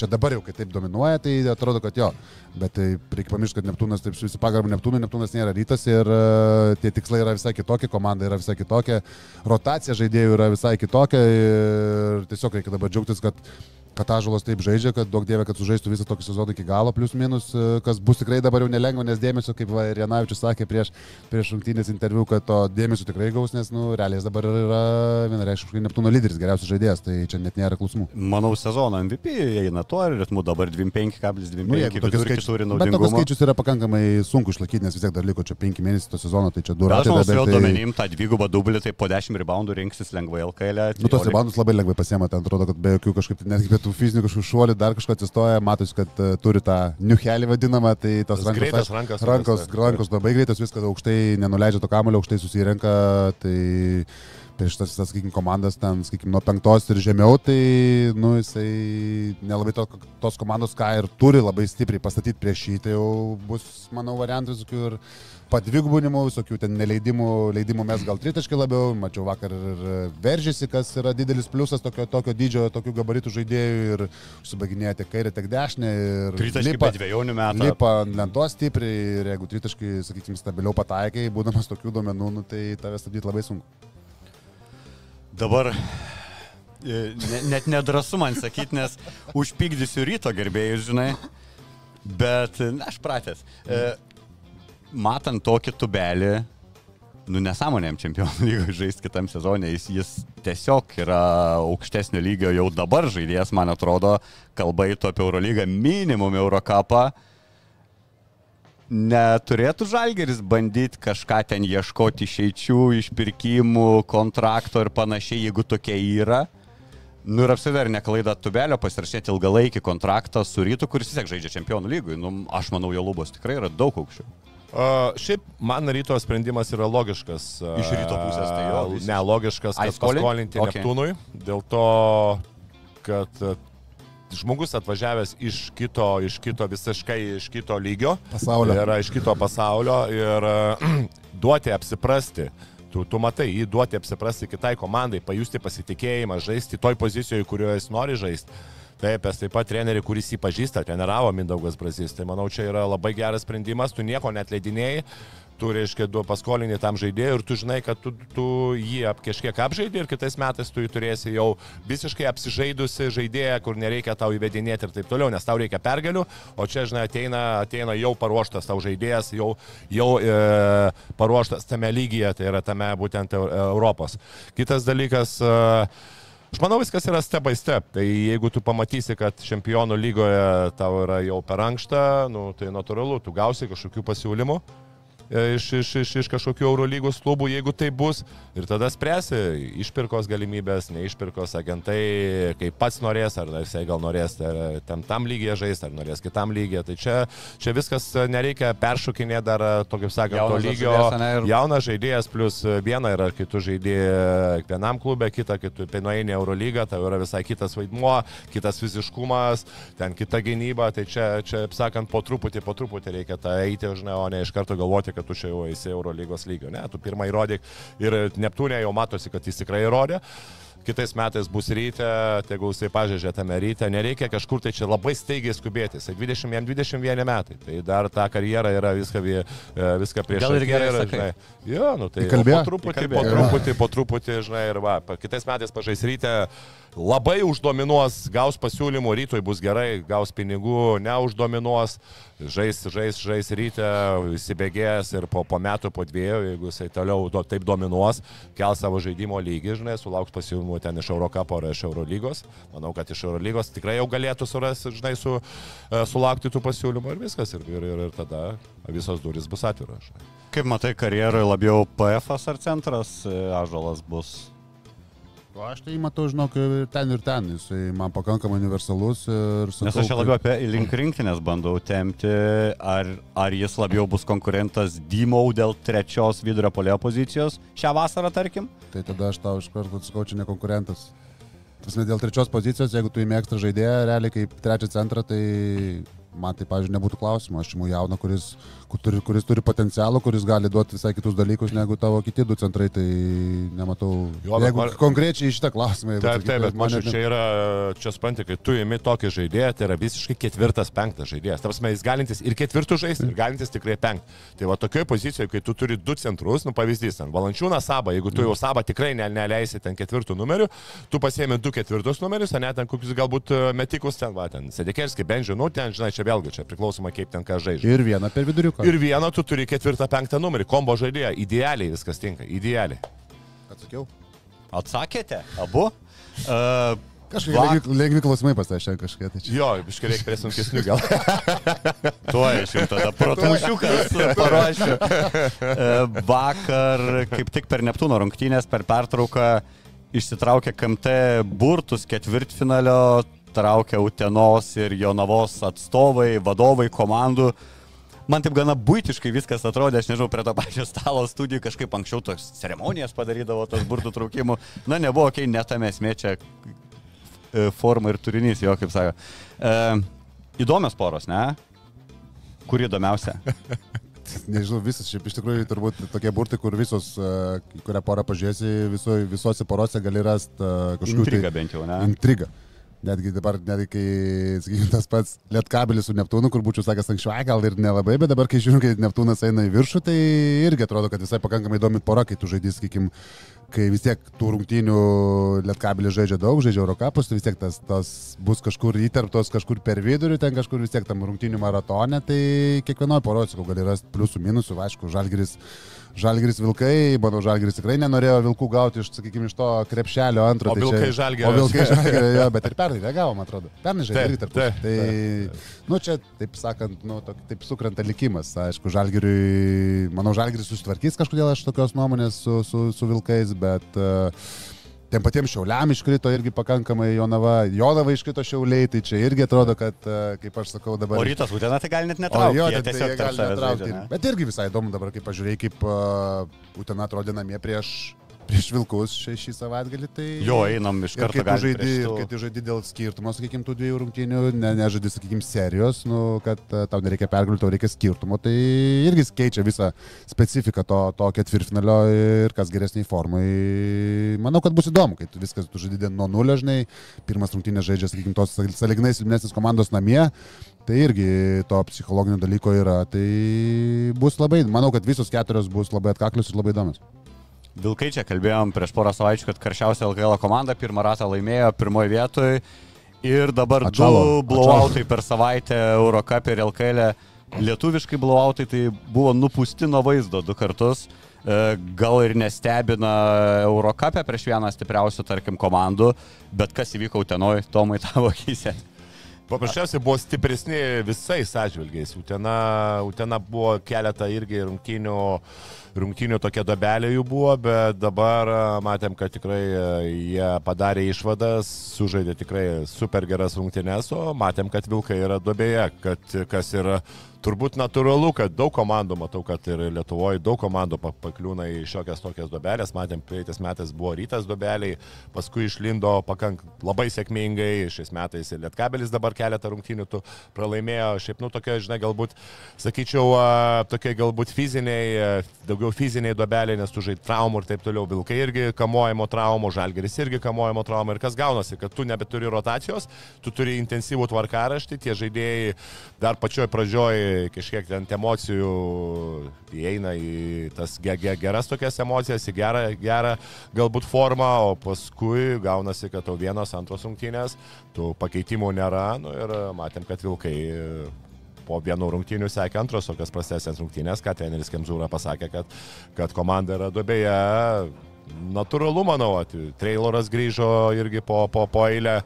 D: čia dabar jau, kai taip dominuoja, tai atrodo, kad jo. Bet tai reikia pamiršti, kad Neptūnas, taip su visų pagarbu Neptūnui, Neptūnas nėra rytas ir uh, tie tikslai yra visai kitokie, komanda yra visai kitokia, rotacija žaidėjų yra visai kitokia ir tiesiog reikia dabar džiaugtis, kad kad Ažalas taip žaidžia, kad daug dievė, kad sužaistų visą tokį sezoną iki galo, plius minus, e, kas bus tikrai dabar jau nelengva, nes dėmesio, kaip Renavičius sakė prieš, prieš rungtynės interviu, kad to dėmesio tikrai gaus, nes, nu, realiai jis dabar yra vienareiškiškai Neptūno lyderis, geriausias žaidėjas, tai čia net nėra klausimų.
C: Manau, sezono MVP eina tuo ritmu, dabar 25,25
D: Nu, tokius skaičius,
C: turi
D: bet tokius skaičius yra pakankamai sunku išlaikyti, nes vis tiek dar liko čia 5 mėnesiai to sezono, tai čia du
C: Bet aš
D: bet tai-
C: duomenim tą dvigubą dublį, tai po 10 reboundų rinksis lengvai LKL.
D: Nu, tos ribandus labai lengvai pasiema, ten atrodo, kad be jokių kažkaip, netgi be tų fizinių kažkokių šuolių, dar kažko atsistoja, matosi, kad uh, turi tą niuhelį vadinamą, tai tos
E: Tas
D: rankos,
E: greitas rankas,
D: rankos,
E: rankas,
D: rankos labai greitas, viskas aukštai, nenuleidžia to kamulio, aukštai susirenka, tai prieš tas, tas sakykime, komandas ten, sakykime, nuo penktos ir žemiau, tai, nu, jisai nelabai to, tos komandos, ką ir turi labai stipriai pastatyti prieš jį, tai jau bus, manau, variantų visokių ir padvigubinimų, visokių ten neleidimų, leidimų mes gal tritaškai labiau, mačiau vakar ir veržėsi, kas yra didelis pliusas tokio, tokio dydžio, tokių gabaritų žaidėjų ir užsibaginėja tiek kairę, tiek dešinę.
C: Tritaškai po dviejonių metų.
D: Lipa ant lentos stipriai ir jeigu tritaškai, sakykime, stabiliau pataikai, būdamas tokių duomenų, nu, tai tave stabdyti labai sunku.
C: Dabar e, ne, net nedrasu man sakyti, nes užpykdysiu ryto gerbėjus, žinai. Bet, na, aš pratęs. E, matant tokį tubelį, nu nesąmonėm čempionų <laughs> lygoje žaisti kitam sezonė, jis, jis tiesiog yra aukštesnio lygio jau dabar žaidėjas, man atrodo, kalba įtų apie Eurolygą, minimum Eurocapą. Neturėtų Žalgeris bandyti kažką ten ieškoti išeičių, išpirkimų, kontrakto ir panašiai, jeigu tokie yra. Nu ir apsiver ar neklaida tubelio pasirašyti ilgalaikį kontraktą su rytu, kuris vis tiek žaidžia čempionų lygui. Nu, aš manau, jo lubos tikrai yra daug aukščiau.
E: Uh, šiaip man ryto sprendimas yra logiškas. Uh,
C: Iš ryto pusės tai jo.
E: Uh, ne, logiškas, kad paskolinti okay. Neptūnui. Dėl to, kad uh, žmogus atvažiavęs iš kito, iš kito visiškai iš kito lygio.
D: Pasaulio.
E: Yra iš kito pasaulio ir uh, <clears throat> duoti apsiprasti. Tu, tu matai, jį duoti apsiprasti kitai komandai, pajusti pasitikėjimą, žaisti toj pozicijoje, kurioje jis nori žaisti Taip, es taip pat trenerių, kuris jį pažįsta, treniravo Mindaugas Brazys. Tai manau, čia yra labai geras sprendimas, tu nieko net leidinėjai, tu, reiškia, du paskolinį tam žaidėjui ir tu žinai, kad tu, tu jį ap, kažkiek apžaidži ir kitais metais tu jį turėsi jau visiškai apsižaidusi žaidėją, kur nereikia tau įvedinėti ir taip toliau, nes tau reikia pergalių, o čia, žinai, ateina, ateina jau paruoštas tau žaidėjas, jau, jau e, paruoštas tame lygyje, tai yra tame būtent Europos. Kitas dalykas, e, Aš manau, viskas yra step by step. Tai jeigu tu pamatysi, kad čempionų lygoje tau yra jau per ankšta, nu, tai natūralu, tu gausi kažkokių pasiūlymų. E, iš, iš, iš, iš kažkokių Eurolygos klubų, jeigu tai bus. Ir tada spręsi išpirkos galimybės, neišpirkos agentai, kaip pats norės, ar jisai gal norės tam, tam lygiai žaisti, ar norės kitam lygiai. Tai čia, čia viskas nereikia peršokinėti dar, to kaip sakant, Jaunas to lygio. Ir... Jaunas žaidėjas, plus viena yra, kai tu žaidėjai vienam klube, kita, kai tu nueini Eurolygą, tai yra visai kitas vaidmuo, kitas fiziškumas, ten kita gynyba. Tai čia, čia, sakant, po truputį, po truputį reikia tą eiti, žinai, o ne iš karto galvoti, kad tu čia jau esi Eurolygos lygio. Ne, tu pirmą įrodyk ir Neptūnė jau matosi, kad jis tikrai įrodė. Kitais metais bus ryte, tegul jisai pažeidžia tame ryte, nereikia kažkur tai čia labai staigiai skubėti, jisai 20, 21 metai, tai dar ta karjera yra viską, e, viską prieš.
C: Gal ir gerai, yra, žinai.
E: Jo, nu tai po truputį, po truputį, po truputį, žinai, ir va, kitais metais pažais ryte. Labai uždominuos, gaus pasiūlymų, rytoj bus gerai, gaus pinigų, neuždominuos, žais, žais, žais ryte, įsibėgės ir po, po metų, po dviejų, jeigu jisai toliau do, taip dominuos, kel savo žaidimo lygį, žinai, sulauks pasiūlymų ten iš Eurocapo ar iš Eurolygos. Manau, kad iš Eurolygos tikrai jau galėtų surasti, žinai, su, e, sulaukti tų pasiūlymų ir viskas. Ir, ir, ir, ir tada visos durys bus atviros.
C: Kaip matai, karjeroje labiau PF ar centras, e, Ažalas bus
D: O aš tai matau, žinok, ten ir ten, jisai man pakankamai universalus ir sakau,
C: Nes aš čia labiau apie link rinktinės bandau temti, ar, ar jis labiau bus konkurentas Dymau dėl trečios vidurio polio pozicijos šią vasarą, tarkim?
D: Tai tada aš tau iš karto atsakau, čia ne konkurentas. Tas dėl trečios pozicijos, jeigu tu įmėgsta žaidėją, realiai kaip trečią centrą, tai man tai, pavyzdžiui, nebūtų klausimo. Aš imu jauną, kuris, kuris, kuris turi potencialą, kuris gali duoti visai kitus dalykus negu tavo kiti du centrai, tai nematau. Jo, jeigu man... konkrečiai šitą klausimą.
E: Taip, taip, bet man čia yra, čia spanti, kai tu įimi tokį žaidėją, tai yra visiškai ketvirtas, penktas žaidėjas. Tavas mes galintis ir ketvirtų žaisti, ir galintis tikrai penktą. Tai va tokioje pozicijoje, kai tu turi du centrus, nu pavyzdys, ten Valančiūną Sabą, jeigu tu jau Sabą tikrai ne, neleisi ten ketvirtų numerių, tu pasiemi du ketvirtus numerius, o net ten kokius galbūt e, metikus ten, va, ten Sedekerskį, Benžių, nu ten, žinai, čia vėlgi, čia priklausoma kaip ten ką žaidžia.
D: Ir vieną per viduriuką.
E: Ir vieną tu turi ketvirtą, penktą numerį, kombo žaidėją. Idealiai viskas tinka, idealiai.
D: Atsakiau.
C: Atsakėte? Abu? Uh,
D: Kažkaip lengvi, lengvi klausimai pasitašė kažkiek. Tai
E: jo, biškai reikia prie sunkesnių gal. <laughs>
C: Tuo aš jau tada protušiukas paruošiu. Vakar, kaip tik per Neptūno rungtynės, per pertrauką išsitraukė KMT burtus ketvirtfinalio traukia Utenos ir Jonavos atstovai, vadovai komandų. man taip gana būtiškai viskas atrodė, aš nežinau, prie to pačio stalo studijų kažkaip anksčiau tos ceremonijas padarydavo, tos burtų traukimų. Na, nebuvo, okei, okay, netame esmė čia e, forma ir turinys, jo, kaip sako. E, įdomios poros, ne? Kur įdomiausia? <laughs>
D: Nežinau, visas, šiaip iš tikrųjų turbūt tokie burtai, kur visos, uh, kurią porą pažiūrėsi, viso, visose porose gali rasti uh, kažkokių...
C: Intriga bent jau, ne?
D: Intriga. Netgi dabar, netgi kai, sakykime, tas pats Lietkabelis su Neptūnu, kur būčiau sakęs anksčiau, gal ir nelabai, bet dabar, kai žiūriu, kai Neptūnas eina į viršų, tai irgi atrodo, kad visai pakankamai įdomi pora, kai tu žaidys, sakykime, kai vis tiek tų rungtynių Lietkabelis žaidžia daug, žaidžia Eurocapus, tai vis tiek tas, tas bus kažkur įterptos, kažkur per vidurį, ten kažkur vis tiek tam rungtynių maratone, tai kiekvienoje poroje, sakau, gali rasti pliusų, minusų, aišku, žalgeris. Žalgris Vilkai, manau, Žalgris tikrai nenorėjo Vilkų gauti iš, sakykime, iš to krepšelio antro.
E: O
D: tai
E: Vilkai
D: čia,
E: Žalgirio.
D: O Vilkai Žalgirio, jo, bet ir pernai reagavo, man atrodo. Pernai irgi tarp. Tai,
E: taip,
D: nu, čia, taip sakant, nu, tok, taip sukrenta likimas. Aišku, Žalgiriui, manau, Žalgiris susitvarkys kažkodėl aš tokios nuomonės su, su, su Vilkais, bet uh, Tiem patiems šiauliam iškrito irgi pakankamai Jonava, Jonava iškrito šiauliai, tai čia irgi atrodo, kad, e, kaip aš sakau dabar...
C: O rytas Utena tai gali net
D: O
C: netraukti.
D: jo,
C: jie
D: tai
C: tiesiog
D: jie gali netraukti. Bet irgi visai įdomu dabar, kaip pažiūrėjai, kaip uh, Utena atrodė namie prieš, prieš Vilkus šį, šį savaitgalį. Tai...
C: Jo, einam iš
D: Ir
C: karto.
D: kai tu žaidži, ir kai tu žaidži dėl skirtumo, sakykime, tų dviejų rungtynių, ne, nežaidži, sakykime, serijos, nu, kad uh, tau nereikia pergalių, tau reikia skirtumo, tai irgi keičia visą specifiką to, to ketvirtfinalio ir kas geresniai formai. Manau, kad bus įdomu, kai tu viskas tu žaidži nuo nulio, žinai, pirmas rungtynės žaidžia, sakykime, tos salignai silpnesnės komandos namie. Tai irgi to psichologinio dalyko yra. Tai bus labai, manau, kad visos keturios bus labai atkaklius ir labai įdomios.
C: Vilkai čia kalbėjom prieš porą savaičių, kad karščiausia LKL komanda pirmą ratą laimėjo pirmoje vietoje ir dabar
D: Atšalo,
C: du blowoutai per savaitę Eurocap ir LKL. Lietuviškai blowoutai tai buvo nupusti nuo vaizdo du kartus. E, Gal ir nestebina Eurocapė prieš vieną stipriausių, tarkim, komandų, bet kas įvyko Utenoj, Tomai tavo akise.
E: Paprasčiausiai buvo stipresni visais atžvilgiais. Utena, Utena buvo keletą irgi rungtynių, rungtynių tokia dobelė jų buvo, bet dabar a, matėm, kad tikrai a, jie padarė išvadas, sužaidė tikrai super geras rungtynes, o matėm, kad Vilkai yra dobėje, kad kas yra turbūt natūralu, kad daug komandų, matau, kad ir Lietuvoje daug komandų pa- pakliūna į šiokias tokias dobelės, matėm, praeitais metais buvo rytas dobeliai, paskui išlindo pakank labai sėkmingai, šiais metais ir Lietkabelis dabar keletą rungtynių pralaimėjo, šiaip, nu, tokia, žinai, galbūt, sakyčiau, a, tokie galbūt fiziniai, a, daugiau fiziniai dobeliai, nes tu žaidži traumų ir taip toliau, Vilkai irgi kamuojimo traumų, Žalgeris irgi kamuojimo traumų. Ir kas gaunasi, kad tu nebeturi rotacijos, tu turi intensyvų tvarkaraštį, tie žaidėjai dar pačioj pradžioj kažkiek ten emocijų įeina į tas ge ge geras tokias emocijas, į gerą, gerą galbūt formą, o paskui gaunasi, kad tau vienos, antros rungtynės, tų pakeitimų nėra. Nu, ir matėm, kad Vilkai po vienų rungtynių sekė antros tokios prastesnės rungtynės, ką treneris Kemzūra pasakė, kad, kad komanda yra dobėje. Natūralu, manau, Trailoras grįžo irgi po, po, po, eilę,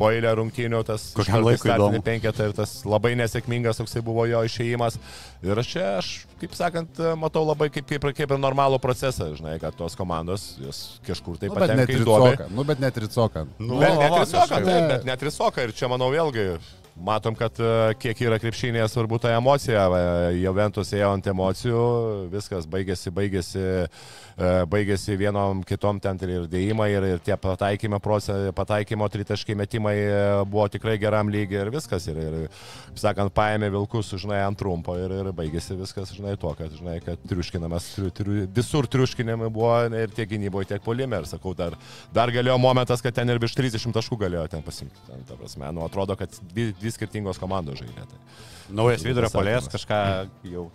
E: po eilę rungtynių, tas
C: Kokiam laikui
E: penketą ir tas labai nesėkmingas toksai buvo jo išėjimas. Ir aš čia, aš, kaip sakant, matau labai kaip, kaip, kaip ir normalų procesą, žinai, kad tos komandos jos kažkur tai
D: Nu, bet
E: patenka
D: net
E: į duobę.
D: Nu, bet net ricoką.
C: Nu,
E: Bet net
C: va,
E: ir soka,
C: kažkaip.
E: taip, bet net ir soka. Ir čia, manau, vėlgi matom, kad e, kiek yra krepšinėje svarbu ta emocija. E, Juventus ėjo ant emocijų, viskas baigėsi, baigėsi, e, baigėsi vienom kitom ten ir dėjimai, ir, ir tie pataikymo, proce- pataikymo tritaškai metimai e, buvo tikrai geram lygiai ir viskas. Ir, ir sakant, paėmė vilkus, žinai, ant trumpo ir, ir baigėsi viskas, žinai, tuo, kad, žinai, kad triuškinamas, tri, tri, visur triuškinami buvo ir tiek gynyboje, tiek polime. Ir sakau, dar, dar galėjo momentas, kad ten ir virš 30 taškų galėjo ten pasimti. Ten, ta prasme, nu, atrodo, kad dvi, dvi skirtingos komandos žaidė. Tai.
C: Naujas vidurio polės kažką jau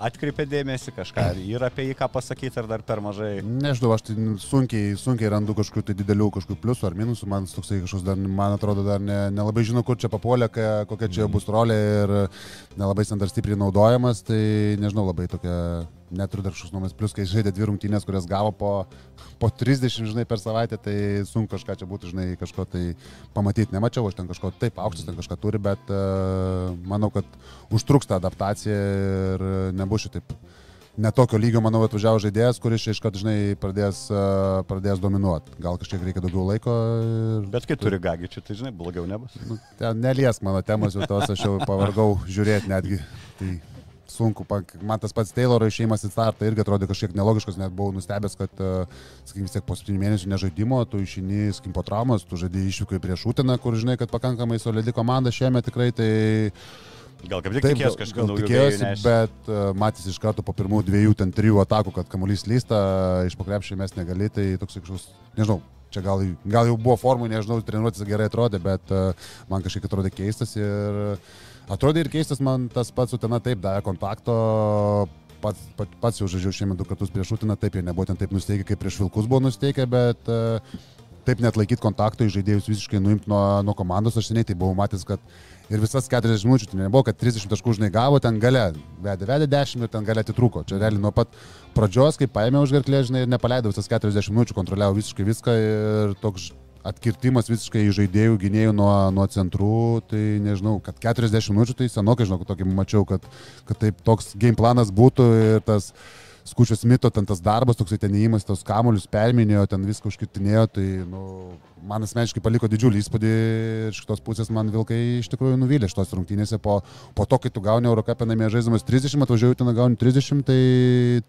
C: atkreipė dėmesį, kažką ar yra apie jį ką pasakyti, ar dar per mažai.
D: Nežinau, aš tai sunkiai, sunkiai randu kažkokių tai didelių kažkokių pliusų ar minusų, man toksai kažkoks dar, man atrodo, dar ne, nelabai žinau, kur čia papuolė, kokia čia bus rolė ir nelabai ten dar stipriai naudojamas, tai nežinau, labai tokia, neturiu dar kažkoks nuomonės, plus kai žaidė dvi rungtynės, kurias gavo po, po 30, žinai, per savaitę, tai sunku kažką čia būtų, žinai, kažko tai pamatyti, nemačiau, aš ten kažko taip aukštas, ten kažką turi, bet uh, manau, kad užtruks ta adaptacija ir nebus šitaip netokio lygio, manau, atvažiavo žaidėjas, kuris čia iškart, žinai, pradės, uh, pradės dominuoti. Gal kažkiek reikia daugiau laiko. Ir,
C: Bet kai turi gagičių, tai žinai, blogiau nebus.
D: nu, ten neliesk mano temos, jau tos aš jau pavargau žiūrėti netgi. Tai sunku. Man tas pats Tayloro išėjimas į startą irgi atrodė kažkiek nelogiškas, net buvau nustebęs, kad, e, sakykime, vis tiek po 7 mėnesių nežaidimo, tu išeini, sakykim, po traumos, tu žaidži išvykai prieš Utiną, kur žinai, kad pakankamai solidi komanda šiame tikrai, tai
C: Gal kaip tik
D: Taip,
C: tikėjos kažką naujo.
D: tikėjosi, bet uh, matys iš karto po pirmų dviejų, ten trijų atakų, kad kamuolys lysta, iš pokrepšį mes negali, tai toks kažkoks, nežinau, čia gal, gal jau buvo formų, nežinau, treniruotis gerai atrodė, bet uh, man kažkiek atrodė keistas ir atrodė ir keistas man tas pats Utena taip davė kontakto. Pats, pats, pats jau žaidžiau šiemet du kartus prieš Utiną, taip jie nebuvo ten taip nusteikę, kaip prieš Vilkus buvo nusteikę, bet uh, taip net laikyti kontakto į žaidėjus visiškai nuimti nuo, nuo komandos, aš seniai tai buvau matęs, kad ir visas 40 minučių, tai nebuvo, kad 30 taškų žinai gavo, ten gale, vedė, vedė 10 ir ten gale atitrūko. Čia realiai nuo pat pradžios, kai paėmė už gerklę, žinai, ir nepaleido visas 40 minučių, kontroliavo visiškai viską ir toks atkirtimas visiškai žaidėjų gynėjų nuo, nuo centrų, tai nežinau, kad 40 minučių, tai senokai žinau, tokį mačiau, kad, kad taip toks game planas būtų ir tas skučios mito, ten tas darbas, toksai ten įėjimas, tos kamuolius perminėjo, ten viską užkirtinėjo, tai nu, man asmeniškai paliko didžiulį įspūdį ir iš kitos pusės man Vilkai iš tikrųjų nuvylė šitos rungtynėse. Po, po to, kai tu gauni Eurocapę namie žaidžiamas 30, atvažiuoji ten gauni 30, tai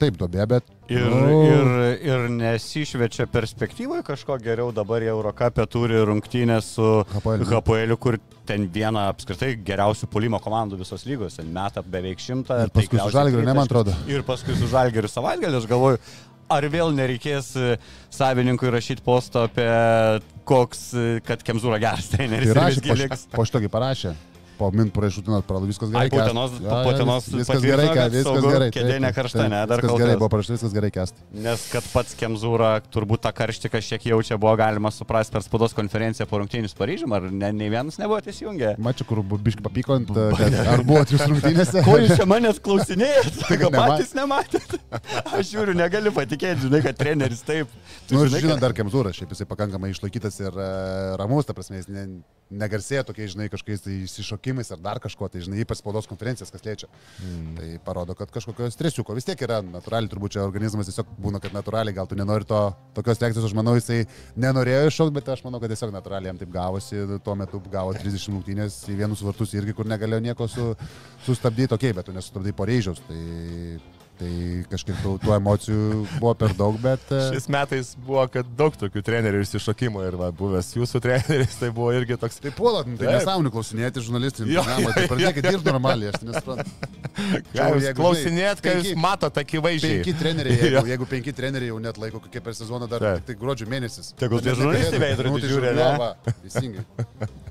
D: taip, dobė, bet...
C: Ir,
D: nu,
C: ir, ir nesišvečia perspektyvoje kažko geriau dabar Eurocapė turi rungtynę su
D: HPL.
C: HPL, kur ten viena apskritai geriausių polimo komandų visos lygos, ten meta beveik šimtą.
D: Ir paskui su
C: taikliausiai
D: Žalgiriu, ne, man atrodo.
C: Ir paskui su Žalgiriu savaitgalį, aš galvoju, ar vėl nereikės e, savininkui rašyti posto apie koks, e, kad Kemzūra geras treneris.
D: Tai
C: ir
D: rašė, po, po šitokį parašė. Po min praešutinos pralų viskas gerai.
C: Ai, po
D: kęst.
C: Utenos-
D: Jo,
C: po
D: jo,
C: Utenos
D: vis- viskas gerai, ką, viskas
C: saugu,
D: gerai.
C: kėdė nekaršta, ne, dar kol
D: gerai, buvo parašyta, viskas gerai kesti.
C: Nes kad pats Kemzūra turbūt tą karštį kažkiek jaučia, buvo galima suprasti per spaudos konferenciją po rungtynius Paryžiumi, ar ne, nei vienas nebuvo įsijungę.
D: Mačiau, kur biškai papyko, ant, kad ar buvo jūs rungtynėse.
C: Ko jūs čia manęs klausinėjate? <laughs>
D: Nema-
C: patys nematėte. Aš žiūriu, negaliu patikėti, žinai, kad treneris taip. Tu
D: Nu,
C: žinai,
D: dar Kemzūras, šiaip jisai pakankamai išlaikytas ir e, ramus, ta prasme, jis ne, negarsėja tokiais, žinai, kažkokiais tai išsišokimais ar dar kažko, tai žinai, ypač spaudos konferencijas, kas liečia. Mm. Tai parodo, kad kažkokio stresiuko vis tiek yra, natūraliai turbūt čia organizmas tiesiog būna, kad natūraliai, gal tu nenori to, tokios reakcijos, aš manau, jisai nenorėjo iššokti, bet aš manau, kad tiesiog natūraliai jam taip gavosi, tuo metu gavo 30 rungtynės į vienus vartus irgi, kur negalėjo nieko su, sustabdyti, okei, okay, bet tu nesustabdai po reižiaus, tai, tai kažkaip tų, tų emocijų buvo per daug, bet... e,
E: Šiais metais buvo, kad daug tokių trenerių išsišokimo ir va, buvęs jūsų treneris, tai buvo irgi toks...
D: Tai puolat, nu, tai nesąmonį klausinėti žurnalistai.
E: Jo,
D: Tai pradėkit dirbti normaliai, aš nesuprantu.
E: Klausinėt, kai jūs
D: penki-
E: matot akivaizdžiai.
D: Penki treneriai, jeigu, jeigu penki treneriai jau net laiko, kokie per sezoną dar
E: Taip.
D: tik tai gruodžio mėnesis.
C: Tegul tie žurnalistai veidrodį
D: Nu, tai
C: žiūri, ne?
D: Teisingai.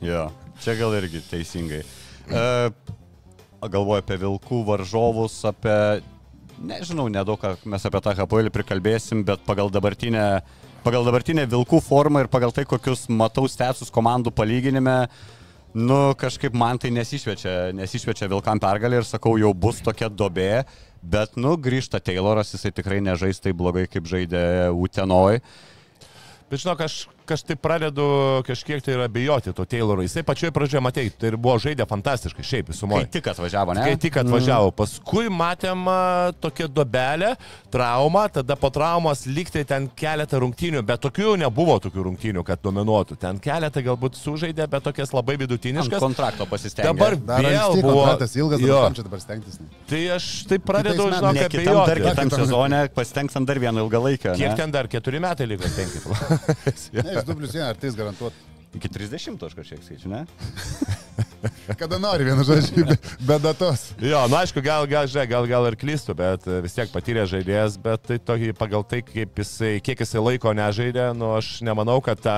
C: Jo, čia gal irgi teisingai. E, galvoju apie vilkų varžovus, apie, nežinau, nedaug mes apie tą HPL prikalbėsim, bet pagal dabartinę, pagal dabartinę vilkų formą ir pagal tai, kokius matau stęsus komandų palyginime, nu kažkaip man tai nesišvečia, nesišvečia vilkam pergalė ir sakau, jau bus tokia dobė, bet, nu, grįžta Tayloras, jisai tikrai nežais taip blogai, kaip žaidė Utenoj.
E: Bet žinok, aš kažkaip pradedu kažkiek tai ir abejoti to Tayloro. Jisai pačioje pradžioje, matei, tai ir buvo žaidė fantastiškai, šiaip
C: Kai
E: visumoje.
C: tik atvažiavo, ne?
E: Kai tik atvažiavo, paskui matėm tokią dobelę, traumą, tada po traumos liktai ten keletą rungtynių, bet tokių jau nebuvo tokių rungtynių, kad dominuotų. Ten keletą galbūt sužaidė, bet tokias labai
C: Ant
E: vidutiniškas.
C: kontrakto pasistengė.
E: Dabar
D: Dar
E: vėl
D: anksti
E: buvo.
D: kontraktas ilgas,
E: Jo.
D: dabar kam čia dabar stengtis.
E: Tai aš taip pradedu, žinok,
C: Ne kitam dar
E: abejoti.
C: kitam sezone pasistengs ant dar vieno ilgalaikio.
E: Kiek
C: ne?
E: ten dar? Keturi metai liko, penki. <laughs> <laughs>
D: Ne, jis 2 plus 1, ar tai jis garantuot.
C: Iki 30 aš kažkiek skaičiu, ne? <laughs>
D: Kada nori, vienu žodžiu, be, be datos.
E: Jo, na aišku, gal, gal, žiūrėk, gal, gal ir klystu, bet e, vis tiek patyrė žaidėjas, bet tai tokį, pagal tai, kaip jisai, kiek jisai laiko nežaidė, nu aš nemanau, kad tą...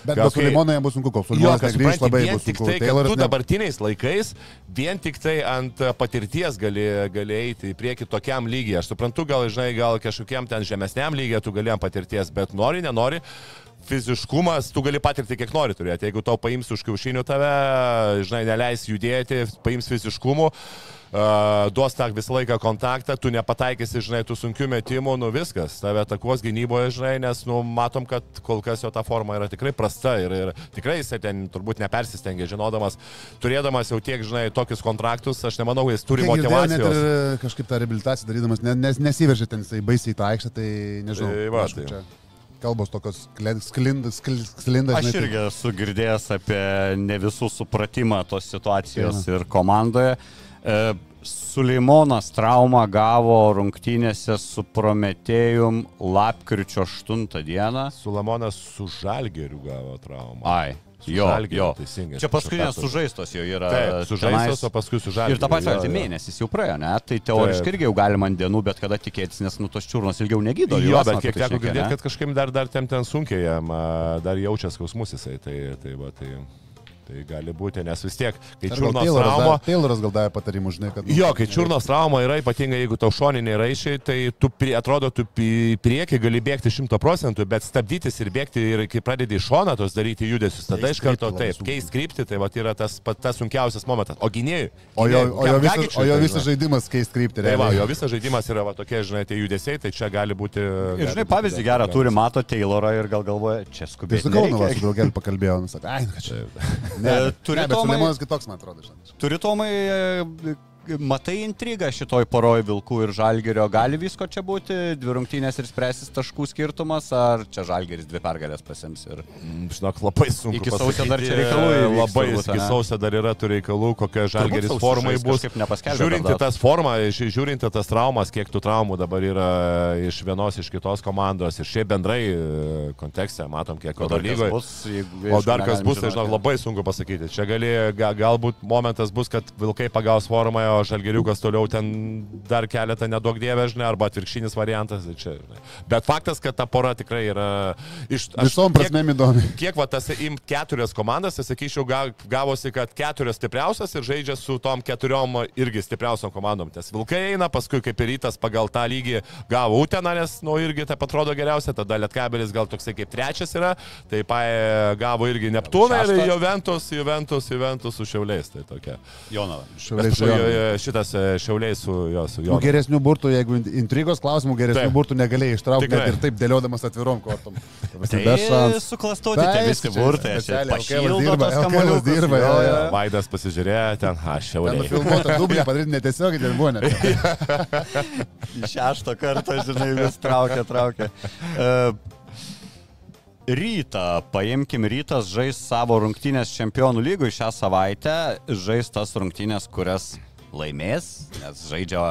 D: Bet
E: gal
D: be Sulimono jam bus sunku, kol Sulimonas
E: supranti,
D: labai bus sunku.
E: tai, kad tu dabartiniais laikais, vien tik tai ant e, patirties gali, gali eiti į priekį tokiam lygiai. Aš suprantu, gal, žinai, gal kažkokiam ten žemesniam lygiai tu galėjom patirties, bet nori, nenori. Fiziškumas, tu gali patirti kiek nori turėti. Jeigu tau paims už kiaušinių tave, žinai, neleis judėti, paims fiziškumu, uh, duos tą visą laiką kontaktą, tu nepataikysi, žinai, tų sunkių metimų, nu viskas, tave atakuos gynyboje, žinai, nes, nu, matom, kad kol kas jo ta forma yra tikrai prasta ir, ir tikrai jisai ten turbūt nepersistengė, žinodamas, turėdamas jau tiek, žinai, tokius kontraktus, aš nemanau, jis turi
D: Kiek
E: motivacijos.
D: ir kažkaip tą reabilitaciją darydamas, ne, nes, nesiveržė ten jisai baisiai tą aikštę, tai nežinau.
E: Tai va, tai.
D: čia kalbos tokios sklinda, sklinda,
C: Aš
D: tai-
C: irgi esu girdėjęs apie ne visų supratimą tos situacijos ir komandoje. E, Suleimonas traumą gavo rungtynėse su Prometėjum lapkričio 8 dieną.
E: Sulamonas su Žalgeriu gavo traumą.
C: Ai, jo,
E: Žalgiriu,
C: jo.
E: teisingai,
C: Čia paskutinės sužaistos jau yra.
E: Taip, sužaistas, o paskui su Žalgiriu.
C: Ir tą pačią
E: jo, jo.
C: mėnesis jau praėjo, ne? Tai teoriškai
E: Taip.
C: irgi jau galima ant dienų, bet kada tikėtis, nes nu tos čiurnos ilgiau negydo.
E: Jo,
C: juos,
E: bet kiek teko girdėti, kad kažkaip dar, dar ten, ten sunkiai jam, dar jaučia skausmus jisai. Tai, tai, va, tai, tai gali būti, nes vis tiek, kai
D: Ar
E: čiurnos
D: Tayloras
E: trauma...
D: Tayloras gal davė patarimų, žinai, kad... nu,
E: Jo, kai čiurnos trauma yra, ypatingai jeigu tau šoniniai raišiai, tai tu prie, atrodo, tu į priekį gali bėgti šimto procentų, bet stabdytis ir bėgti ir kai pradedi iš šono tos daryti judesius, tada
D: Keist
E: iš karto
D: kryptį labai
E: taip, keis krypti, tai va yra tas, tas sunkiausias momentas. O gynėjui.
D: O jo, o jo, visas, o jo
E: tai,
D: visas žaidimas keist kryptį.
E: Tai va, jo visas žaidimas yra va, tokie, žinai, tie judesiai, tai čia gali būti...
C: Ir žinai, pavyzdį gerą turi, mato Taylorą ir gal galvoja, čia skubiai.
D: su Kaunu vas, draugel pakalbėjau, nu, sakė, ai, nu, kad čia. Ne,
C: E, turi
D: ne, bet
C: Tomai-
D: Suleimonas kitoks, man atrodo, žinai.
C: Turi Tomai, e, matai intrigą šitoj poroj Vilkų ir Žalgerio, gali visko čia būti, dvi rungtynės ir spręsis taškų skirtumas, ar čia Žalgeris dvi pergalės pasims ir...
E: Mm, Žinok, labai sunku.
C: Iki sausio dar čia reikalų įvyks
E: Labai,
C: turbūt,
E: iki sausio dar yra tų reikalų, kokia žalgeris formai bus. Žiūrinti tas formą, ži- žiūrinti tas traumas, kiek tų traumų dabar yra iš vienos, iš kitos komandos ir šiaip bendrai e, kontekste matom, kiek
C: O dar jeigu-
E: O dar kas bus, tai žinok, labai sunku pasakyti. Čia gali, ga, galbūt momentas bus, kad Vilkai pagaus formą, o Žalgeriukas toliau ten dar keletą nedaug dievė, žinai, arba atvirkščinis variantas. tai Čia, žinai. Bet faktas, kad ta pora tikrai yra iš...
D: Visom prasmėm įdomi.
E: Kiek va tas imt keturias komandas, tai sakyčiau, ga- gavosi, kad keturios stipriausios ir žaidžia su tom keturiom irgi stipriausiom komandom. Nes Vilkai eina, paskui kaip ir rytas pagal tą lygį gavo Uteną, nes, nu, irgi taip atrodo geriausia, tada Lietkabelis gal toksai kaip trečias yra, tai paė gavo irgi Neptūną ir. Juventus, Juventus, Juventus su Šiauliais. Tai tokia.
C: Joną.
D: Šiauliai
E: Bet, jo- jo- Šitas e, Šiauliais su jo, su
D: Nu,
E: juo.
D: geresnių burtų, jeigu in- intrigos klausimų, geresnių
E: Taip.
D: burtų negalėjai ištraukti net ir taip dėliodamas atvirom kortom.
C: Tai
D: Be šansų.
C: suklastoti tie visi burtai, aš
D: LKL dirba,
C: kamuoliukus.
D: dirba,
C: Jo,
D: jo,
C: jo.
D: jo.
E: Vaidas pasižiūrėjo, ten, ha,
D: Ten
E: Šiauliai.
D: nufilmuota dublį padaryti netiesiogiai, ten buvo net. <laughs>
C: Šeštą kartą, žinai, vis traukia, traukia. Uh, Rytą, paimkim, rytas žais savo rungtynės čempionų lygų šią savaitę, žais tas rungtynės, kurias laimės, nes žaidžia,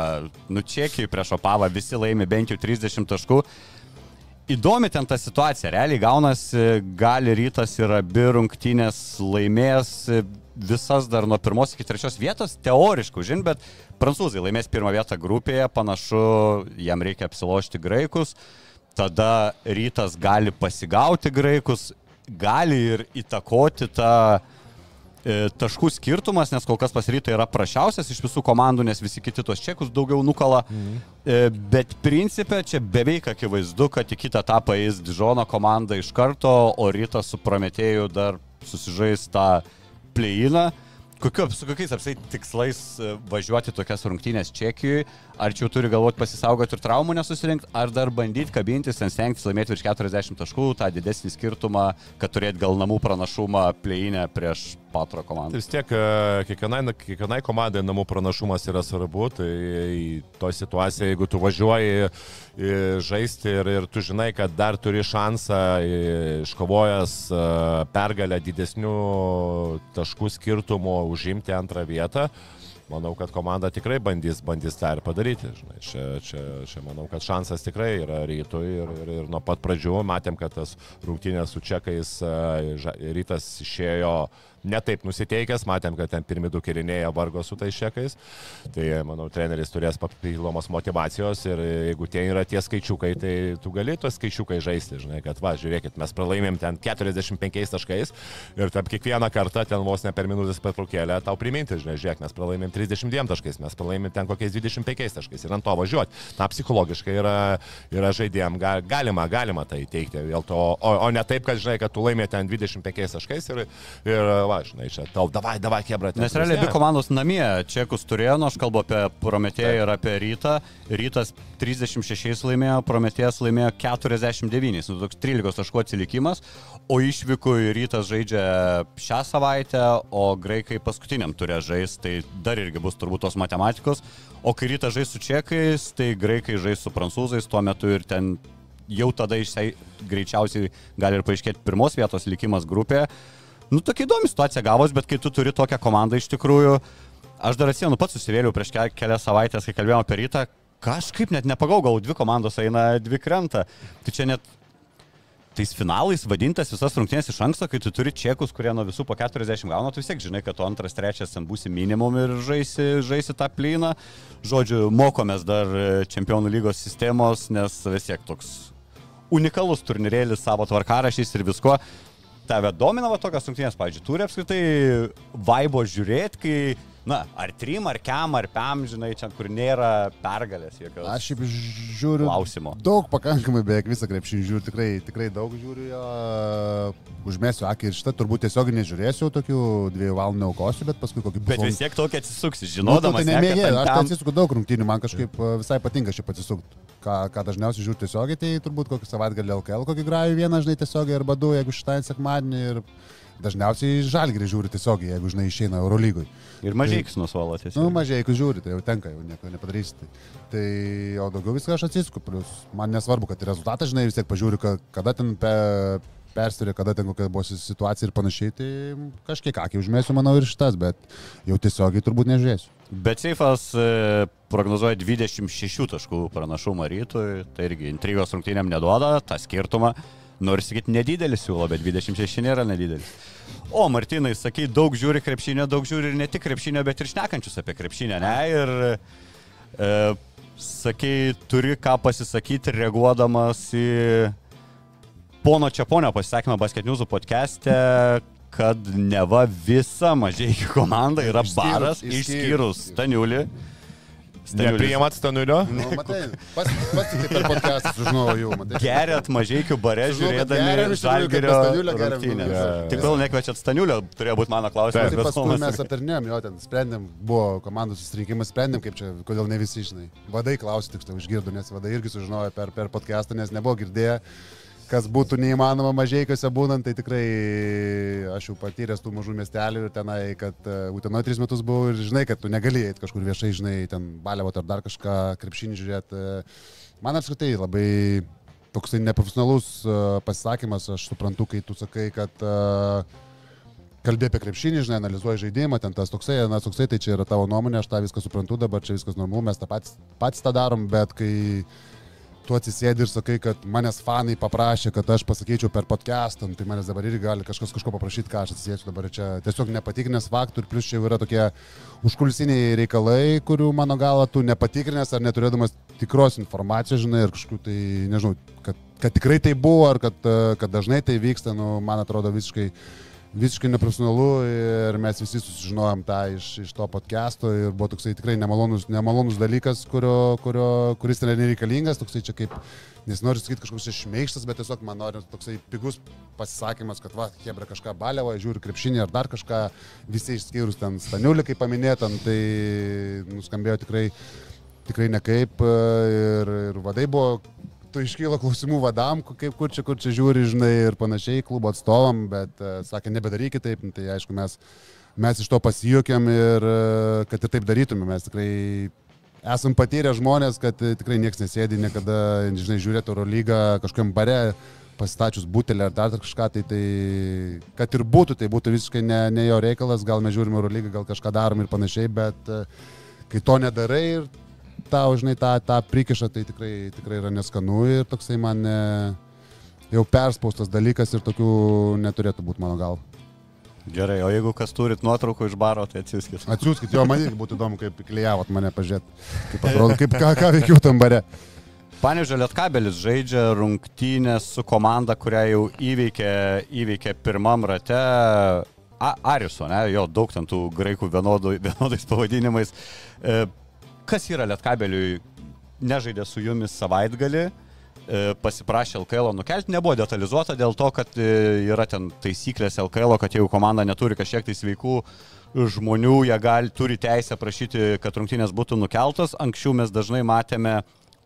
C: nu, čekiai prieš Opavą visi laimi bent jau 30 taškų. Įdomi ten ta situacija, realiai gaunasi, gali rytas ir abi rungtynės laimės visas dar nuo pirmos iki trečios vietos, teoriškai žin, bet prancūzai laimės pirmą vietą grupėje, panašu, jam reikia apsilošti graikus, tada rytas gali pasigauti graikus, gali ir įtakoti tą e, taškų skirtumas, nes kol kas pas rytą yra prašiausias iš visų komandų, nes visi kiti tos čekus daugiau nukala. Mhm. Bet principė čia beveik akivaizdu, kad į kitą etapą eis Dižono komanda iš karto, o rytas su Prometėju dar susižais tą pleiną. Kokiu, su kokiais apsai tikslais e, važiuoti tokias rungtynės Čekijoje? Ar čia jau turi galvoti pasisaugoti ir traumų nesusirinkti, ar dar bandyti kabintis, ten stengtis laimėti virš 40 taškų, tą didesnį skirtumą, kad turėt gal namų pranašumą pleinę prieš patro komandą?
E: Tai vis tiek e, kiekvienai, kiekvienai komandai namų pranašumas yra svarbu, tai to situacija, jeigu tu važiuoji e, žaisti ir, ir tu žinai, kad dar turi šansą e, iškovojęs pergalę didesnių taškų skirtumų užimti antrą vietą. Manau, kad komanda tikrai bandys, bandys tą ir padaryti. Žinai. Čia, čia, čia manau, kad šansas tikrai yra rytui ir, ir, ir nuo pat pradžių matėm, kad tas rungtynės su čekais rytas išėjo netaip nusiteikęs, matėm, kad ten pirmi du kirinėja vargo su tais čekais. Tai manau, treneris turės papildomos motivacijos ir jeigu tie yra tie skaičiukai, tai tu gali tos skaičiukai žaisti, žinai, kad va, žiūrėkit, mes pralaimėm ten 45 taškais ir tam kiekvieną kartą ten vos ne per minutės pertraukėlę tau priminti, žinai, žiūrėk, mes pralaimėm 32 taškais, mes pralaimėm ten kokiais 25 taškais ir ant to važiuoti. Na, psichologiškai yra, yra žaidėjim, ga, galima, galima tai teikti, to, o, o ne taip, kad, žinai, kad tu laimė ten 25 taškais ir, ir va, žinai, čia tau, davai, davai, kebra.
C: Nes realiai abi komandos namie čekus turėjo, nu aš kalbu apie Prometėją ir apie Rytą. Rytas 36 laimėjo, Prometėjas laimėjo 49, nu toks 13 taškų atsilikimas, o išvykų į Rytas žaidžia šią savaitę, o graikai paskutiniam turė žais, tai dar irgi bus turbūt tos matematikos. O kai Rytas žais su čekais, tai graikai žais su prancūzais, tuo metu ir ten jau tada išsiai greičiausiai gali ir paaiškėti pirmos vietos likimas grupėje. Nu, tokia įdomi situacija gavos, bet kai tu turi tokią komandą iš tikrųjų, aš dar atsimenu, pats susivėliau prieš ke kelias savaitės, kai kalbėjome apie rytą, kažkaip net nepagau, gal dvi komandos eina, dvi krenta. Tai čia net tais finalais vadintas visas rungtynės iš anksto, kai tu turi čekus, kurie nuo visų po 40 gauna, tu vis tiek žinai, kad tu antras, trečias ten būsi minimum ir žaisi, žaisi tą plyną. Žodžiu, mokomės dar čempionų lygos sistemos, nes vis tiek toks unikalus turnyrėlis savo tvarkarašiais ir visko. Tave domina va tokios rungtynės, pavyzdžiui, turi apskritai vaibo žiūrėti, kai na, ar trim, ar kem, ar pem, žinai, čia kur nėra pergalės jokios.
D: Aš šiaip žiūriu.
C: Klausimo.
D: Daug pakankamai, beveik visą krepšį žiūriu, tikrai, tikrai daug žiūriu jo. Užmėsiu akį ir šitą, turbūt tiesiog nežiūrėsiu, tokių dviejų valandų neaukosiu, bet paskui kokį
C: Bet vis tiek tokia atsisuksi,
D: Nu,
C: žinodamas.
D: tai
C: ne, kad
D: nemėgėjau,
C: ten
D: aš tai
C: pem-
D: atsisuku daug rungtynių, man kažkaip e, visai patinka šiaip atsisukti. Ką, ką dažniausiai žiūriu tiesiogiai, tai turbūt kokį savaitgalį LKL, kokį grajų vieną, žinai, tiesiogiai arba du, jeigu šitą sekmadienį ir dažniausiai žalgrį žiūriu tiesiogiai, jeigu, žinai, išeina Eurolygoj.
C: Ir mažiekius nusvalo tiesiog.
D: Nu, mažai, jeigu žiūri, tai jau tenka, jau nieko nepadarysi. Tai, tai o daugiau viską aš atsisuku, plus man nesvarbu, kad rezultatą, žinai, vis tiek pažiūriu, ka- kada ten pe, persirė, kada ten kokia buvo situacija ir panašiai, tai kažkiek akį užmėsiu, manau, ir šitas, bet jau tiesiogiai turbūt nežiūrėsiu.
C: Bet Seifas e, prognozuoja 26 taškų pranašumą rytui, tai irgi intrigos rungtynėm neduoda, tą skirtumą. Noriu sakyti, nedidelis siūlo, bet 26 nėra nedidelis. O, Martinai, sakai, daug žiūri krepšinio, daug žiūri ir ne tik krepšinio, bet ir šnekančius apie krepšinę, ne? Ir e, sakai, turi ką pasisakyti, reaguodamas į pono Čiaponio pasisakymą Basket News podcast'e, kad neva visa mažai komanda yra
D: Išskyrus-
C: baras,
D: išskyrus-
C: išskyrus Staniulį.
E: Nepriimat stanulio?
D: Nu, matai, pats, pats tik tai per podcastą sužinojau jau, matai.
C: Geriat mažai bare žiūrėdami žalgerio
D: nu,
C: Tik vėl nekviečiat Staniulio, turėjo būti mano klausimas.
D: Tai
C: bet
D: paskui mes aptarnėjom, jo ten sprendėm, buvo komandų susirinkimas, sprendėm, kaip čia, kodėl ne visi žinai. Vadai klausė, tiksliau išgirdo, nes vadai irgi sužinojo per, per podcastą, nes nebuvo girdėję, kas būtų neįmanoma mažiekiuose būnant, tai tikrai aš jau patyręs tų mažų miestelių ir tenai, kad Utenoje tris metus buvau ir žinai, kad tu negali eiti kažkur viešai, žinai, ten baliavot ar dar kažką, krepšinį žiūrėti. Man apskritai labai toksai neprofesionalus uh, pasisakymas, aš suprantu, kai tu sakai, kad uh, kalbė apie krepšinį, žinai, analizuoji žaidimą, ten tas toksai, anas toksai, tai čia yra tavo nuomonė, aš tą viską suprantu, dabar čia viskas normalu, mes tą patys, patys tą darom, bet kai tu atsisėdi ir sakai, kad manęs fanai paprašė, kad aš pasakyčiau per podcastą, nu, tai manęs dabar irgi gali kažkas kažko paprašyti, ką aš atsisėsiu dabar čia. Tiesiog nepatikrinęs faktų ir plus čia yra tokie užkulisiniai reikalai, kurių mano galva tu nepatikrinęs ar neturėdamas tikros informacijos, žinai, ir kažkokių tai, nežinau, kad, kad tikrai tai buvo ar kad, kad dažnai tai vyksta, nu, man atrodo visiškai visiškai neprofesionalu ir mes visi susižinojom tą iš, iš to podcast'o ir buvo toksai tikrai nemalonus, nemalonus dalykas, kurio, kurio, kuris yra nereikalingas, toksai čia kaip, nesinori sakyti kažkoks šmeištas, bet tiesiog man nori toksai pigus pasisakymas, kad va, Hebra kažką baliavo, žiūri krepšinį ar dar kažką, visi išskyrus ten Staniulį, kaip paminėtam, tai nuskambėjo tikrai, tikrai nekaip ir, ir vadai buvo tu iškyla klausimų vadam, kaip kur čia, kur čia žiūri, žinai, ir panašiai, klubo atstovam, bet uh, sakė, nebedarykit taip, nu, tai aišku, mes, mes iš to pasijokėm ir uh, kad ir taip darytume, mes tikrai esam patyrę žmonės, kad uh, tikrai niekas nesėdi niekada, žinai, žiūrėti Euro lygą kažkokiam bare, pasistačius butelį ar dar kažką, tai, tai kad ir būtų, tai būtų visiškai ne, ne jo reikalas, gal mes žiūrime Euro lygą, gal kažką darom ir panašiai, bet kai to nedarai ir tau, žinai, tą, tą prikišą, tai tikrai, tikrai yra neskanu ir toksai man e, jau perspaustas dalykas ir tokių neturėtų būti mano gal.
C: Gerai, o jeigu kas turit nuotraukų iš baro, tai atsiųskit.
D: Atsiųskit, jo, man irgi būtų įdomu, kaip klyjavot mane pažiūrėti, kaip <laughs> atrodo, kaip ką, ką veikiau tam bare.
C: Panežė Lietkabelis žaidžia rungtynės su komanda, kurią jau įveikė, įveikė pirmam rate. A, Ariso, ne, jo daug ten tų graikų vienodų, vienodais pavadinimais. E, kas yra Lietkabeliui, nežaidė su jumis savaitgalį, e, pasiprašė LKL nukelti, nebuvo detalizuota dėl to, kad e, yra ten taisyklės LKL, kad jeigu komanda neturi kažkiek tai sveikų žmonių, jie gali, turi teisę prašyti, kad rungtynės būtų nukeltos. Anksčiau mes dažnai matėme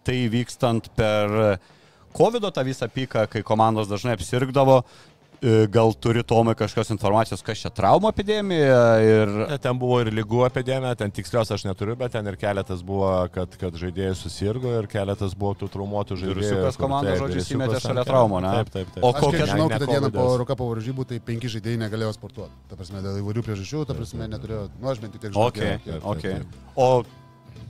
C: tai vykstant per COVID tą visą pyką, kai komandos dažnai apsirgdavo. E, Gal turi Tomai kažkokios informacijos, kas čia traumų epidemija ir...
E: Ne, Ten buvo ir lygų epidemija, ten tikslios aš neturiu, bet ten ir keletas buvo, kad, kad žaidėjai susirgo ir keletas buvo tų traumuotų žaidėjų.
C: Virusiukas
E: kur
C: komanda,
E: taip,
C: žodžiu,
E: virusiukas
C: įsimetė
E: ant
C: šalia traumų, ne?
E: Taip, taip, taip.
C: O kokia-
D: žinau, kitą dieną po. Rukapo varžybų, tai penki žaidėjai negalėjo sportuoti. Ta prasme, dėl įvairių priežasčių, ta prasme, neturėjo, nu aš bent jau tiek žinau.
C: Ok,
D: kiek-
E: taip,
C: ok.
E: taip.
C: O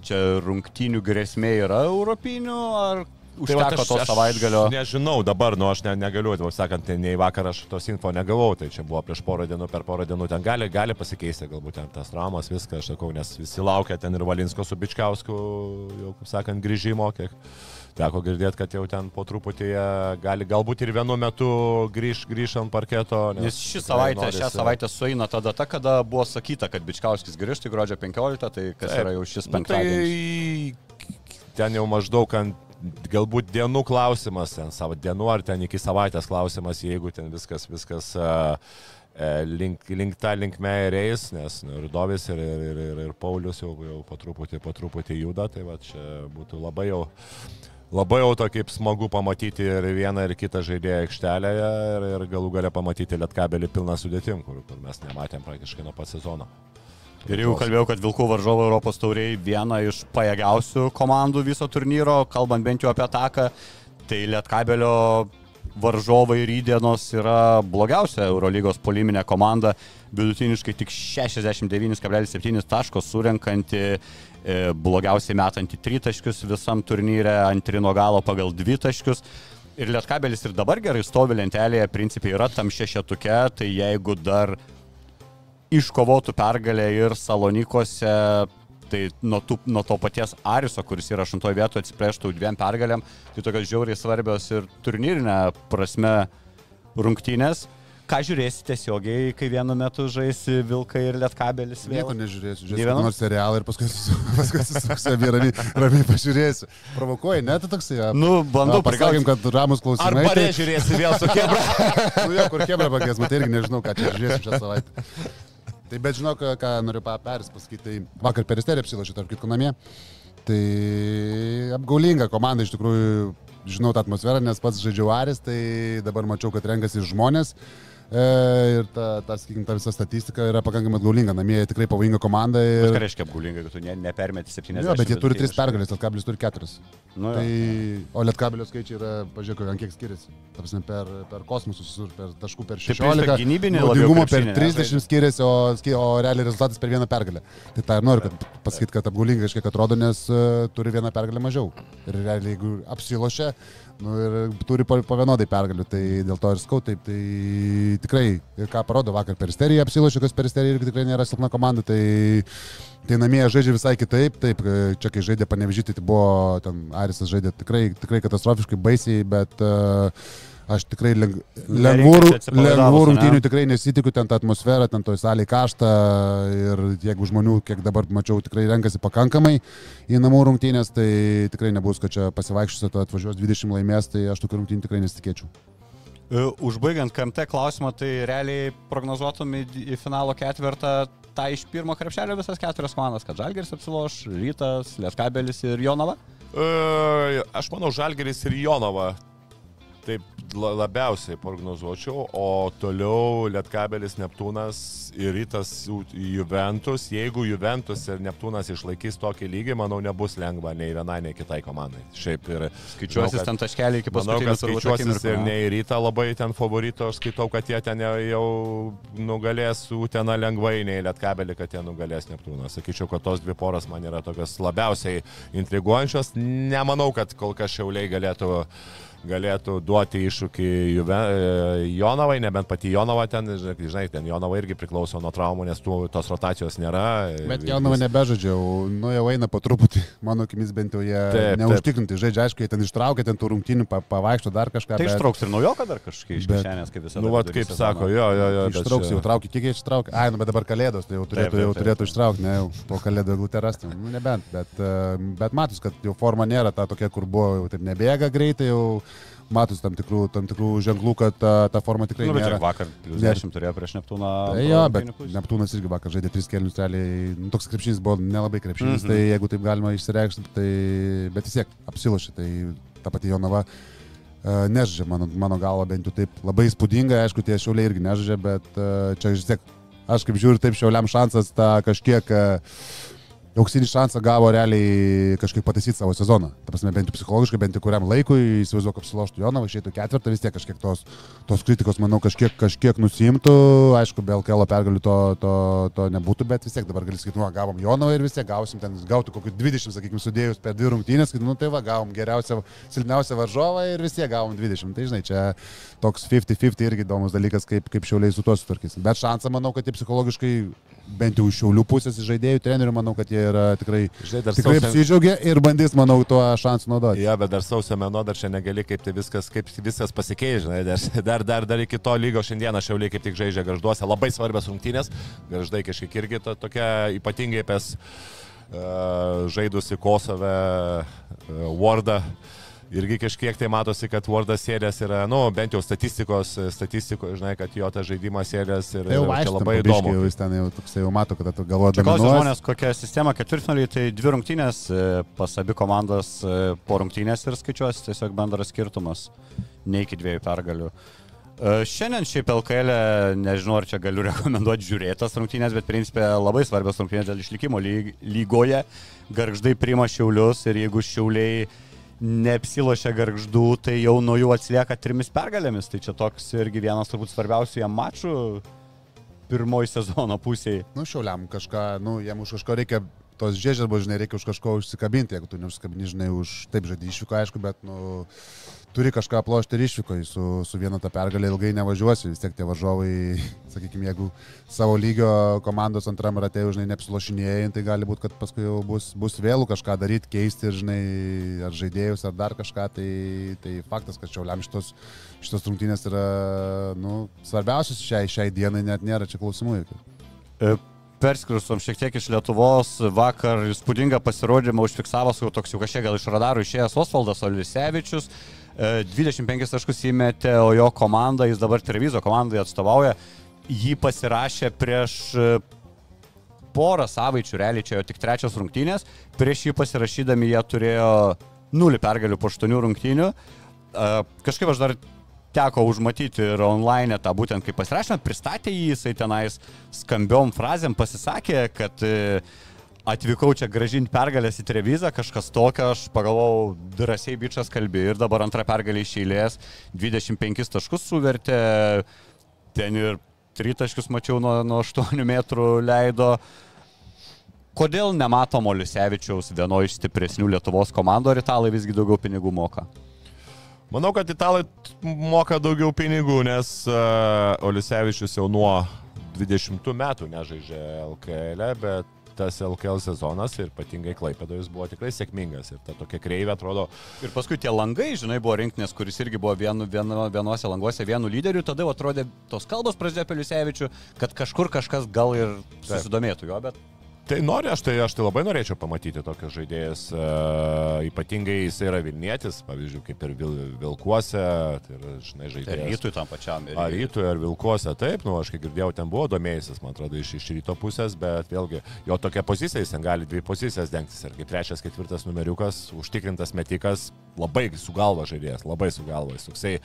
C: čia rungtynių grėsmė yra europinių ar
E: Tai vat
C: užteko to
E: aš
C: savaitgalio?
E: Nežinau dabar, nu aš ne, negaliu, taip sakant, tai nei vakar aš tos info negavau, tai čia buvo prieš porą dienų, per porą dienų ten gali, gali pasikeisti galbūt ten tas traumas, viską, aš sakau, nes visi laukia ten ir Valinsko su Bičkausku, jau, kaip sakant, grįžimo, kiek teko girdėti, kad jau ten po truputį gali galbūt ir vienu metu grįž, grįž ant parketo.
C: Nes ši
E: tikrai
C: savaitė,
E: norisi-
C: šią savaitę sueina ta data, kada buvo sakyta, kad Bičkauskis grįžtų į gruodžio 15, tai kas
E: Taip.
C: yra jau šis
E: Nu,
C: penktadienis.
E: Tai ten jau maždaug ant galbūt dienų klausimas, ten savo dienų ar ten iki savaitės klausimas, jeigu ten viskas, viskas uh, link, link tą linkme ir eis, nes nu, ir Dovis, ir, ir, ir, ir, ir Paulius jau, jau po truputį, po truputį juda, tai va čia būtų labai jau Labai jau to kaip smagu pamatyti ir vieną, ir kitą žaidėją aikštelėje ir, ir galų galę pamatyti lietkabelį pilną sudėtim, kur, kur mes nematėm praktiškai nuo pat sezono.
C: Ir jau kalbėjau, kad Vilkų varžovo Europos tauriai viena iš pajėgiausių komandų viso turnyro, kalbant bent jau apie ataką, tai Lietkabelio varžovai rydienos yra blogiausia Eurolygos poliminė komanda, vidutiniškai tik 69,7 taško surenkanti, e, blogiausiai metanti tritaškius visam turnyre, antri nuo galo pagal dvi taškius. Ir Lietkabelis ir dabar gerai stovi lentelėje, principiai yra tam šešetuke, tai jeigu dar iškovotų pergalę ir Salonikose, tai nuo, tų, nuo to paties Ariso, kuris yra aštuntoje vietoje, atsiplėštų dviem pergalėm, tai tokios žiauriai svarbios ir turnyrinė prasme rungtynės. Ką žiūrėsi tiesiogiai, kai vienu metu žaisi Vilkai ir Lietkabelis vėl?
D: Nieko nežiūrėsiu, žiūrėsiu nors serialą ir <laughs> paskui susisuksiu, ramiai, ramiai pažiūrėsiu. Provokuoji, ne, tu toksai.
C: Nu, bandau prigauti.
D: kad ramus klausimai.
E: Ar
D: tai-
E: žiūrėsi vėl su <laughs> Kebra?
D: Nu jo, kur kebra pakės, matai irgi nežinau, ką čia žiūrėsiu šią savaitę. Tai bet žinau, ką, noriu peris pasakyti. Tai vakar peristerį apsilašiu, tarp kitko namie. Tai apgaulinga komanda iš tikrųjų, žinau tą atmosferą, nes pats žaidžiau Aris, tai dabar mačiau, kad renkasi žmonės. E, ir ta, ta, sakykime, ta visa statistika yra pakankamai apgaulinga. Namie jie tikrai pavojinga komanda.
C: Ką
D: Ir...
C: reiškia apgaulingai, kad tu ne, nepermeti 70?
D: Jo, bet jie turi tris
C: vidutiniškai?
D: pergalės, Lietkabilis turi keturis.
C: Nu, jo.
D: Tai, o Lietkabilio skaičiai yra, pažiūrėk, kiek skiriasi. Ta prasme, per, per kosmosus, per taškų per
C: Tai prieš
D: 16.
C: gynybinį labiau
D: naudingumo per
C: krepšinį, ne,
D: 30
C: žaidžia?
D: skiriasi, o, o realiai rezultatas per vieną pergalę. Tai tą ir noriu pasakyti, kad apgaulingai kažkiek atrodo, nes uh, turi vieną pergalę mažiau. Ir realiai, jeigu apsilošia, nu, ir turi po, po vienodai pergalių, tai dėl to ir skau taip. Tai tikrai, ką parodo vakar peristerija, apsilošia, kas peristerija irgi tikrai nėra silpna komanda. Tai, Tai namie žaidžia visai kitaip, taip, čia kai žaidė panevežyti, tai buvo, ten Arisas žaidė tikrai, tikrai katastrofiškai baisiai, bet uh, aš tikrai leng, lengvų, lengvų rungtynių tikrai nesitikiu, ten ta atmosfera, ten toj salėje karšta ir jeigu žmonių, kiek dabar mačiau, tikrai renkasi pakankamai į namų rungtynės, tai tikrai nebus, kad čia pasivaikščiosiu, to atvažiuos 20 laimės, tai aš tokių rungtynių tikrai nesitikėčiau.
C: E, Užbaigiant KMT klausimą, tai realiai prognozuotum į, finalo ketvirtą tą iš pirmo krepšelio visas keturias komandas, kad Žalgeris apsiloš, Rytas, Lietkabelis ir Jonava.
E: E, Aš manau, Žalgeris ir Jonava taip labiausiai prognozuočiau, o toliau Lietkabelis, Neptūnas ir Rytas Ju- Juventus. Jeigu Juventus ir Neptūnas išlaikys tokį lygį, manau, nebus lengva nei vienai, nei kitai komandai. Šiaip ir
C: Skaičiuosis
E: manau, kad-
C: ten taškelį iki
E: Manau,
C: paskutinio
E: kad skaičiuosis ir
C: ne.
E: ne į rytą labai ten favorito, aš skaitau, kad jie ten jau- nugalės Utena lengvai, nei Lietkabelį, kad jie nugalės Neptūną. Sakyčiau, kad tos dvi poras man yra tokios labiausiai intriguojančios. Nemanau, kad kol kas šiauliai galėtų galėtų duoti iššūkį Juve, e, Jonavai, nebent pati Jonava ten, žinai, ten Jonava irgi priklauso nuo traumų, nes tų, tos rotacijos nėra.
D: Bet
E: Ir-
D: Jaunava nebežaidžiau, nu jau eina po truputį, mano akimis bent jau jie
E: Taip, taip.
D: neužtikrinti žaidžia, aišku, jie ten ištraukia, ten tų rungtynių pa, pavaikšto dar kažką.
C: Tai
D: bet-
C: ištrauks ir naujoką dar kažkaip iš kišenės, kaip visada.
E: Nu, vat, kaip sako, jo, jo, jo.
D: Ištrauks
E: čia-
D: jau traukia, kiek jie ištraukia. Ai, nu bet dabar kalėdos, tai jau turėtų,
C: Taip, taip,
D: jau
C: taip.
D: turėtų ištraukti, ne, jau po kalėdų eglutę rasti. Nu, nebent, bet, e, bet matus, kad jau forma nėra ta tokia, kur buvo, jau taip nebėga greitai, jau matus tam tikrų, tam tikrų ženklų, kad ta, ta forma tikrai
C: Nu,
D: nėra.
C: vakar plus
D: Nėra.
C: 10 turėjo prieš Neptūną.
D: Tai jo, bet
C: pusę.
D: Neptūnas irgi vakar žaidė tris kelius realiai. Nu, toks krepšinis buvo nelabai krepšinis, mm -hmm. tai jeigu taip galima išsireikšti, tai bet vis tiek apsilošė, tai ta pati Jonava. uh, nežaidžia, mano, mano galva bent jau taip labai įspūdingai, aišku, tie šiauliai irgi nežaidžia, bet uh, čia vis tiek, aš kaip žiūriu, taip šiauliam šansas tą kažkiek uh, auksinį šansą gavo realiai kažkaip pataisyti savo sezoną. Ta prasme, bent jau psichologiškai, bent jau kuriam laikui, įsivaizduoju, kad apsiloštų Jonavą, išeitų ketvirtą, vis tiek kažkiek tos, tos kritikos, manau, kažkiek, kažkiek nusimtų. Aišku, be LKL pergalių to, to, to nebūtų, bet vis tiek dabar gali sakyti, nu, gavom Jonavą ir vis tiek gausim ten, gauti kokius 20, sakykime, sudėjus per dvi rungtynės, kad, nu, tai va, gavom geriausią, silpniausią varžovą ir vis tiek gavom 20. Tai, žinai, čia toks 50-50 irgi įdomus dalykas, kaip, kaip šiauliai su tuo sutvarkysim. Bet šansą, manau, kad jie psichologiškai bent jau šiaulių pusės žaidėjų, trenerių, manau, kad jie yra tikrai,
E: Žinai,
D: tikrai
E: sausio-
D: apsidžiaugia ir bandys, manau, tuo šansu naudoti.
E: Ja, bet dar sausio mėno dar čia negali, kaip tai viskas, kaip viskas pasikeis, žinai, dar, dar, dar, dar iki to lygo šiandieną šiauliai kaip tik žaidžia garžduose, labai svarbios rungtynės, garždai kažkiek irgi to, tokia ypatingai pes uh, žaidusi Kosove, uh, Wardą. Irgi kažkiek tai matosi, kad Wardas sėdės yra, nu, bent jau statistikos, statistikoje, žinai, kad jo tas žaidimas sėdės ir,
D: Tai jau
E: čia
D: aišku,
E: labai įdomu.
D: įdomu. Jis ten jau, toksai jau mato, kad tu galvoji
C: Čia klausia
D: dominuos.
C: žmonės, kokia sistema ketvirtfinaliai, tai dvi rungtynės e, pas abi komandas e, po rungtynės ir skaičiuosi tiesiog bendras skirtumas, ne iki dviejų pergalių. E, Šiandien šiaip LKL, -e, nežinau ar čia galiu <laughs> rekomenduoti žiūrėtas rungtynės, bet principė labai svarbios rungtynės dėl išlikimo lyg, lygoje. Garždai priima šiaulius ir jeigu šiauliai neapsilošia garždų, tai jau nuo jų atsilieka trimis pergalėmis. Tai čia toks irgi vienas turbūt svarbiausių jam mačų pirmoji sezono pusėje.
D: Nu, šiauliam kažką, nu, jam už kažko reikia, tos žiežarbos, žinai, reikia už kažko užsikabinti, jeigu tu neužsikabini, žinai, už, taip žaidži išvyko, aišku, bet, nu, turi kažką plošti ir išvyko, su, su viena ta pergalė ilgai nevažiuosi, vis tiek tie varžovai, <laughs> sakykime, jeigu savo lygio komandos antram rate, žinai, neapsilošinėjai, tai gali būti, kad paskui jau bus, bus vėlų kažką daryti, keisti, žinai, ar žaidėjus, ar dar kažką, tai, tai faktas, kad šiauliam šitos, šitos rungtynės yra, nu, svarbiausios šiai, šiai dienai, net nėra čia klausimų jokių.
C: E, Perskristom šiek tiek iš Lietuvos, vakar įspūdingą pasirodymą užfiksavo su toks jau kažkiek gal iš radarų išėjęs Osvaldas Olisevičius. E, 25 taškus įmetė, o jo komanda, jis dabar televizo komandai atstovauja, jį pasirašė prieš e, porą savaičių, realiai čia jo tik trečias rungtynės, prieš jį pasirašydami jie turėjo nulį pergalių po aštuonių rungtynių. E, Kažkaip aš dar teko užmatyti ir online tą būtent kaip pasirašymą, pristatė jį, jisai tenais skambiom frazėm pasisakė, kad e, atvykau čia gražinti pergalės į Trevizą, kažkas tokio, aš pagalvojau, drąsiai bičias kalbė ir dabar antrą pergalę iš eilės, 25 taškus suvertė, ten ir tritaškius mačiau nuo, nuo 8 metrų leido. Kodėl nematom Olisevičiaus vienoje iš stipresnių Lietuvos komandų, ar italai visgi daugiau pinigų moka?
E: Manau, kad italai moka daugiau pinigų, nes uh, Olisevičius jau nuo 20 metų nežaidžia LKL, bet tas LKL sezonas ir ypatingai Klaipėdojus buvo tikrai sėkmingas ir ta tokia kreivė atrodo,
C: Ir paskui tie langai, žinai, buvo rinktinės, kuris irgi buvo vienu, vienu, vienuose languose vienu lyderiu, tada atrodė tos kalbos prasidėjo apie Liusevičių, kad kažkur kažkas gal ir susidomėtų jo, bet
E: Tai noriu, aš tai, aš tai labai norėčiau pamatyti tokias žaidėjas, uh, ypatingai jis yra Vilnietis, pavyzdžiui, kaip ir Vil, Vilkuose, tai yra, žinai, žaidėjas.
C: rytui tam pačiam. irgi.
E: Ar rytui, ar Vilkuose, taip, nu, aš kiek girdėjau, ten buvo domėjęsis, man atrodo, iš, iš ryto pusės, bet vėlgi, jo tokia pozicija, jis ten gali dvi pozicijas dengtis, ir kaip trečias, ketvirtas numeriukas, užtikrintas metikas, labai su galva žaidėjas, labai su galva, jis toksai,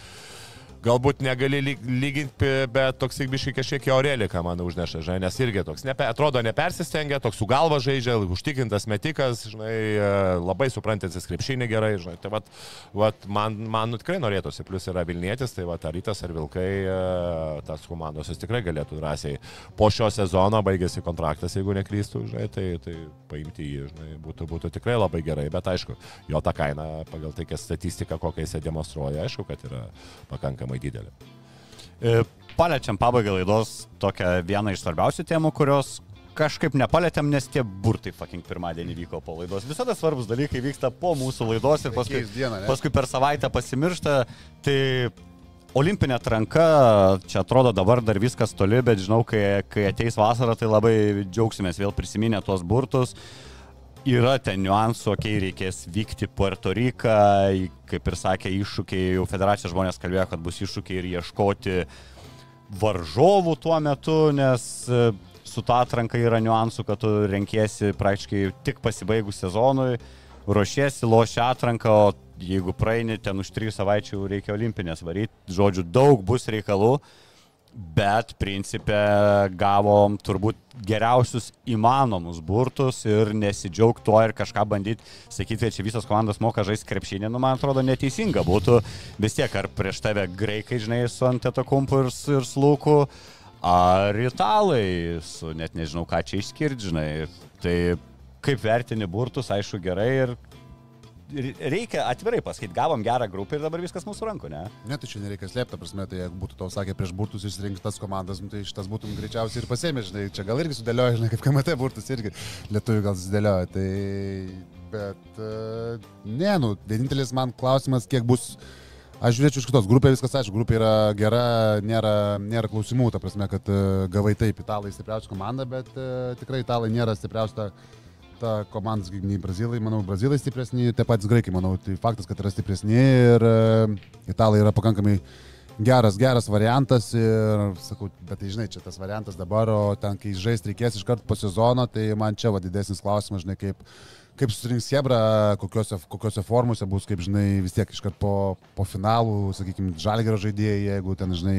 E: galbūt negali lyg- lyginti, bet toks biškai kažkiek Aurelika man užneša, žinai, nes irgi toks, nepe, atrodo, nepersistengia, toks su galva žaidžia, užtikrintas metikas, žinai, e, labai suprantantis krepšinį gerai, žinai, tai vat, vat man, man nu, tikrai norėtųsi, plus yra Vilnietis, tai vat, ar rytas, ar Vilkai, e, tas komandos tikrai galėtų drąsiai po šio sezono, baigėsi kontraktas, jeigu neklystų, žinai, tai, tai paimti jį, žinai, būtų, būtų tikrai labai gerai, bet aišku, jo ta kaina pagal tai, kokią statistiką, kokią jis demonstruoja, aišku, kad yra pakankamai didelė.
C: E, Paliečiam pabaigą laidos tokią vieną iš svarbiausių temų, kurios kažkaip nepalėtėm, nes tie burtai fucking pirmadienį vyko po laidos. Visada svarbus dalykai vyksta po mūsų laidos ir paskui,
D: dieną,
C: paskui per savaitę pasimiršta. Tai olimpinė atranka, čia atrodo dabar dar viskas toli, bet žinau, kai, kai ateis vasara, tai labai džiaugsimės vėl prisiminę tuos burtus. Yra ten niuansų, okei, okay, reikės vykti Puerto Riką, kaip ir sakė, iššūkiai, jau federacijos žmonės kalbėjo, kad bus iššūkiai ir ieškoti varžovų tuo metu, nes e, su ta atranka yra niuansų, kad tu renkiesi praktiškai tik pasibaigus sezonui. ruošiesi, loši atranką, o jeigu praeini ten už trijų savaičių reikia olimpinės varyti, žodžiu, daug bus reikalų. Bet principė gavom turbūt geriausius įmanomus burtus ir nesidžiaug tuo ir kažką bandyti sakyti, kad čia visos komandos moka žaisti krepšinį, nu man atrodo neteisinga būtų vis tiek ar prieš tave graikai, žinai, su antetokumpu ir, su- ir slūku, ar italai su net nežinau ką čia išskirti, žinai. Tai kaip vertini burtus, aišku, gerai ir ir reikia atvirai pasakyti, gavom gerą grupę ir dabar viskas mūsų rankų, ne?
D: Ne, tai čia nereikia slėpti, prasme, tai jeigu būtų tau sakę prieš burtus išsirinkti tas komandas, nu, tai šitas būtum greičiausiai ir pasėmė, žinai, čia gal irgi sudėlioja, žinai, kaip KMT burtus irgi lietuvių gal sudėlioja, tai bet, e, ne, nu, vienintelis man klausimas, kiek bus, aš žiūrėčiau iš kitos, grupė viskas aišku, grupė yra gera, nėra, nėra klausimų, ta prasme, kad e, gavai taip, italai stipriausia komanda, bet e, tikrai italai nėra stipriausia ta sakykim, nei brazilai, manau, brazilai stipresni, tie patys graikai, manau, tai faktas, kad yra stipresni ir e, italai yra pakankamai geras, geras variantas ir, sakau, bet tai žinai, čia tas variantas dabar, o ten, kai žaisti reikės iš karto po sezono, tai man čia va didesnis klausimas, žinai, kaip, kaip susirinks Hebra, kokiuose, kokiuose formuose bus, kaip žinai, vis tiek iškart po, po finalų, sakykime, žalgerio žaidėjai, jeigu ten, žinai,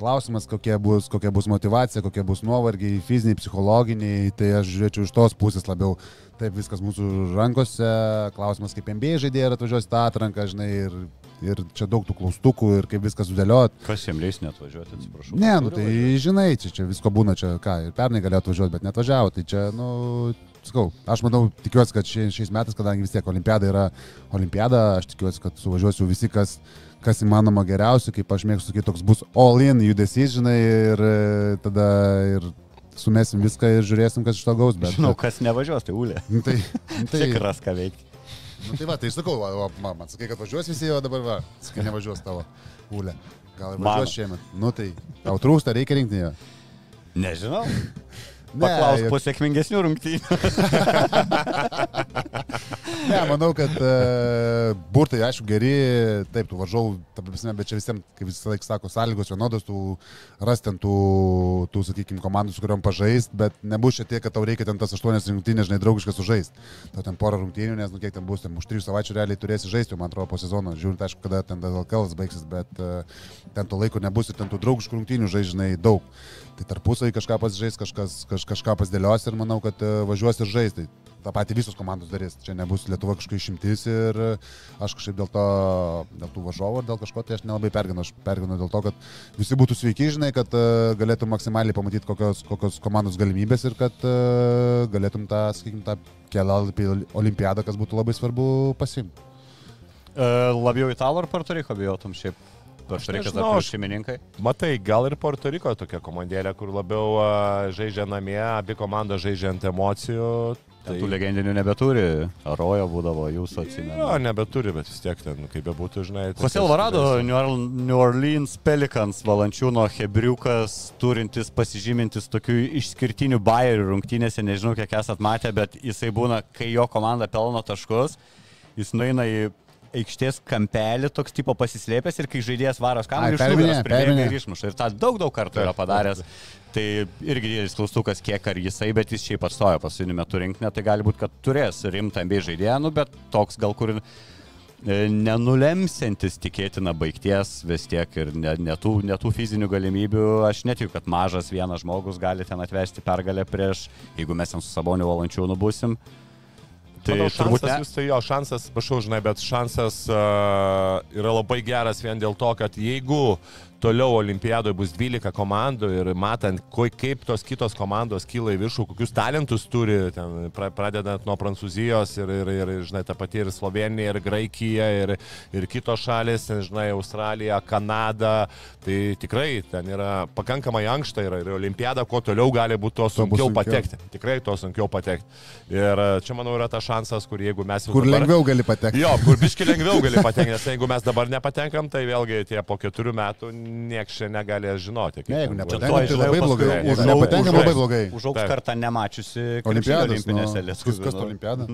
D: klausimas, kokia bus, kokia bus motivacija, kokie bus nuovargiai, fiziniai, psichologiniai, tai aš žiūrėčiau iš tos pusės labiau. Taip viskas mūsų rankose, klausimas, kaip MBA žaidėjai atvažiuos tą atranką, žinai, ir, ir čia daug tų klaustukų ir kaip viskas sudėliot.
C: Kas jiems leis netvažiuoti, atsiprašau.
D: Ne, nu tai
C: važiuoti.
D: žinai, čia, čia visko būna, čia ką, ir pernai galėjo atvažiuoti, bet netvažiavo, tai čia, nu, sakau, aš manau, tikiuosi, kad šiais, šiais metais, kadangi vis tiek olimpiada yra olimpiada, aš tikiuosi, kad suvažiuosiu visi, kas, kas įmanoma geriausia, kaip aš mėgstu sakyti, toks bus all-in judesys, žinai, ir e, tada ir sumesim viską ir žiūrėsim, kas iš to gaus, bet...
C: Žinau, kas nevažiuos, tai ulė.
D: Nu, tai, <laughs> tai,
C: Tikras, ką veikti.
D: nu, tai va, tai sakau, va, o, man, sakai, kad važiuos visi, o dabar va, sakai, nevažiuos tavo ulė. Gal ir važiuos šiemet. Nu tai, tau trūksta, reikia rinkti jo.
C: Nežinau. <laughs> Paklaus
D: juk-
C: po sėkmingesnių rungtynių.
D: Ne, manau, kad uh, burtai, aišku, geri, taip, tų varžovų, ta prasme, bet čia visiems, kaip visą laiką sako, sąlygos vienodos, tų ras ten tų, tų sakykime, komandų, su kuriuom pažaist, bet nebus čia tiek, kad tau reikia ten tas aštuonias rungtynės, žinai, draugiškas sužaist. Tau ten porą rungtynių, nes, nu, kiek ten bus, ten už trijų savaičių realiai turėsi žaisti, man atrodo, po sezono, žiūrint, aišku, kada ten DLKL baigsis, bet uh, ten to laiko nebus ir ten tų draugiškų rungtynių žais, žinai, daug. Tai tarpusai kažką pasižais, kažkas, kaž, kažką pasidėlios ir manau, kad uh, važiuos ir žais. Tai tą patį visos komandos darys. Čia nebus Lietuva kažkokia išimtis ir e, aš kažkaip dėl to, dėl tų važiuovų ar dėl kažko, tai aš nelabai perginu. Aš perginu dėl to, kad visi būtų sveiki, žinai, kad uh, galėtum maksimaliai pamatyti kokios, kokios komandos galimybės ir kad uh, galėtum tą, sakykime, tą kelialapį į olimpiadą, kas būtų labai svarbu pasimti.
C: E, Labiau italų ar Portoriko bijotum šiaip? Ar
E: nežinau,
C: prieš
E: aš-
C: šeimininkai?
E: Matai, gal ir Puerto Riko tokia komandėlė, kur labiau žaidžia namie, abi komandos žaidžia ant emocijų.
C: Tai tų legendinių nebeturi. Arojo būdavo, jūsų
E: Jo,
C: atsimenu.
E: nebeturi, bet vis tiek ten, kaip bebūtų, žinai.
C: Jose
E: tokios
C: Alvarado, New Orle- New Orleans Pelicans, Valančiūno Hebriukas, turintis pasižymintis tokių išskirtinių bairių rungtynėse, nežinau kiek esat matę, bet jisai būna, kai jo komanda pelno taškus, jis nueina į aikštės kampelį, toks tipo pasislėpęs ir kai žaidėjas varos kamuolį iš nugaros pribėga ir išmuša. Ir tą daug, daug kartų yra padaręs. Tai irgi didelis klaustukas, kiek ar jisai, bet jis šiaip atstojo pasinių metų rinkinę, tai gali būti, kad turės rimtą bei žaidėją, nu, bet toks gal kur e, nenulemsiantis tikėtina baigties vis tiek ir ne, ne, tų, ne tų fizinių galimybių. Aš netikiu, kad mažas vienas žmogus gali ten atvesti pergalę prieš, jeigu mes ten su Saboniu valančiūnu busim. Tai
E: Manau,
C: turbūt
E: šansas,
C: ne.
E: jūs tai jo šansas, prašau, žinai, bet šansas uh, yra labai geras vien dėl to, kad jeigu toliau olimpiadoje bus 12 komandų ir matant, kaip tos kitos komandos kyla į viršų, kokius talentus turi, ten, pra, pradedant nuo Prancūzijos ir, ir, ir, žinai, ta pati ir Slovenija, ir Graikija, ir, ir kitos šalis, ten, žinai, Australija, Kanada, tai tikrai ten yra pakankamai ankšta yra, ir olimpiada, kuo toliau gali būti,
D: bus
E: sunkiau
D: sunkiau.
E: patekti. Tikrai tuo sunkiau patekti. Ir e, čia, manau, yra tas šansas, kur jeigu mes.
D: Kur
E: dabar...
D: lengviau gali patekti.
E: Jo, kur biški lengviau gali patekti, nes jeigu mes dabar nepatenkam, tai vėlgi tie po keturių metų nieks čia negali žinoti. kaip
D: Ne, jeigu nepatenka, tai labai blogai.
E: Užaugs-
D: nepatenka, labai blogai.
C: Užaugs kartą nemačiusi krepšinio
D: Olimpiados,
C: olimpinėse
D: nu,
C: lietuvių.
D: kas- kas
C: nu.
D: olimpiada?